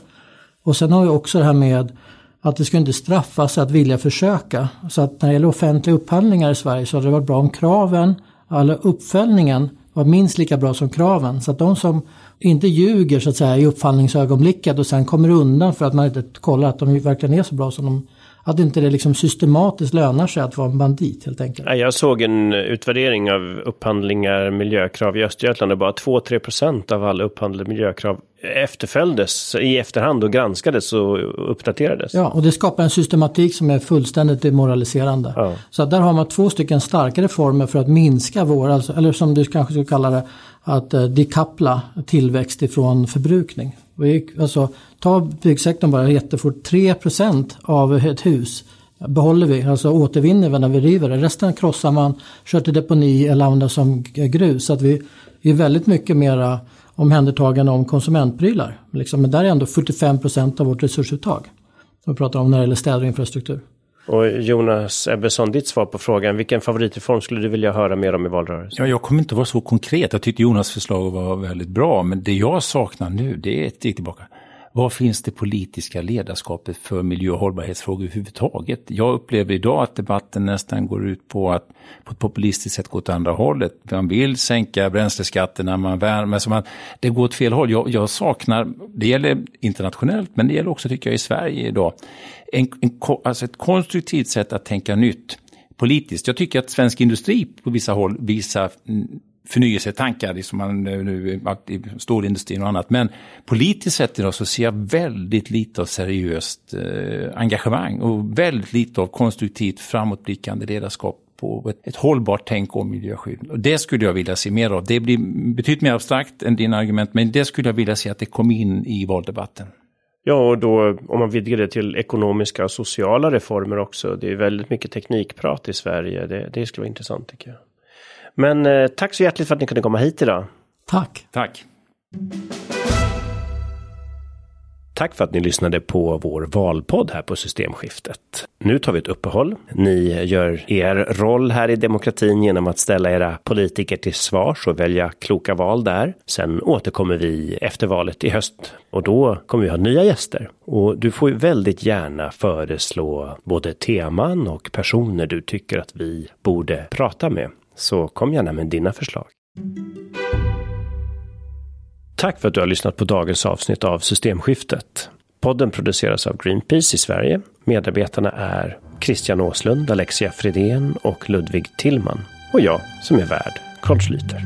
Och sen har vi också det här med att det ska inte straffas att vilja försöka. Så att när det gäller offentliga upphandlingar i Sverige så hade det varit bra om kraven, eller uppföljningen var minst lika bra som kraven. Så att de som inte ljuger så att säga i uppfallningsögonblicket och sen kommer undan för att man inte kollar att de verkligen är så bra som de att inte det liksom systematiskt lönar sig att vara en bandit helt enkelt. Jag såg en utvärdering av upphandlingar, miljökrav i Östergötland. och bara 2-3 procent av alla upphandlade miljökrav efterföljdes i efterhand och granskades och uppdaterades. Ja, och det skapar en systematik som är fullständigt demoraliserande. Ja. Så där har man två stycken starka reformer för att minska vår, alltså, eller som du kanske skulle kalla det, att eh, dekappla tillväxt ifrån förbrukning. Alltså, ta byggsektorn bara jättefort, 3% av ett hus behåller vi, alltså återvinner vi när vi river det. Resten krossar man, kör till deponi eller använder som grus. Så att vi är väldigt mycket mera omhändertagande om konsumentprylar. Liksom, men där är ändå 45% av vårt resursuttag. Som vi pratar om när det gäller städer och infrastruktur. Och Jonas Ebbesson, ditt svar på frågan, vilken favoritreform skulle du vilja höra mer om i valrörelsen? Ja, jag kommer inte vara så konkret. Jag tyckte Jonas förslag var väldigt bra, men det jag saknar nu, det är ett steg tillbaka. Var finns det politiska ledarskapet för miljö och hållbarhetsfrågor överhuvudtaget? Jag upplever idag att debatten nästan går ut på att på ett populistiskt sätt gå åt andra hållet. Man vill sänka bränsleskatterna, man värmer, så man, det går åt fel håll. Jag, jag, saknar, det gäller internationellt, men det gäller också tycker jag i Sverige idag, en, en, alltså ett konstruktivt sätt att tänka nytt politiskt. Jag tycker att svensk industri på vissa håll visar mm, förnyelsetankar, liksom man eh, nu i stålindustrin och annat. Men politiskt sett idag så ser jag väldigt lite av seriöst eh, engagemang och väldigt lite av konstruktivt framåtblickande ledarskap på ett, ett hållbart tänk om miljöskydd. Och det skulle jag vilja se mer av. Det blir betydligt mer abstrakt än dina argument, men det skulle jag vilja se att det kom in i valdebatten. Ja, och då om man vidgar det till ekonomiska och sociala reformer också. Det är väldigt mycket teknikprat i Sverige. Det, det skulle vara intressant tycker jag. Men eh, tack så hjärtligt för att ni kunde komma hit idag. Tack. Tack. Tack för att ni lyssnade på vår valpodd här på Systemskiftet. Nu tar vi ett uppehåll. Ni gör er roll här i demokratin genom att ställa era politiker till svars och välja kloka val där. Sen återkommer vi efter valet i höst och då kommer vi ha nya gäster. Och du får väldigt gärna föreslå både teman och personer du tycker att vi borde prata med. Så kom gärna med dina förslag. Tack för att du har lyssnat på dagens avsnitt av Systemskiftet. Podden produceras av Greenpeace i Sverige. Medarbetarna är Christian Åslund, Alexia Fredén och Ludvig Tillman. Och jag som är värd, Carl Schlüter.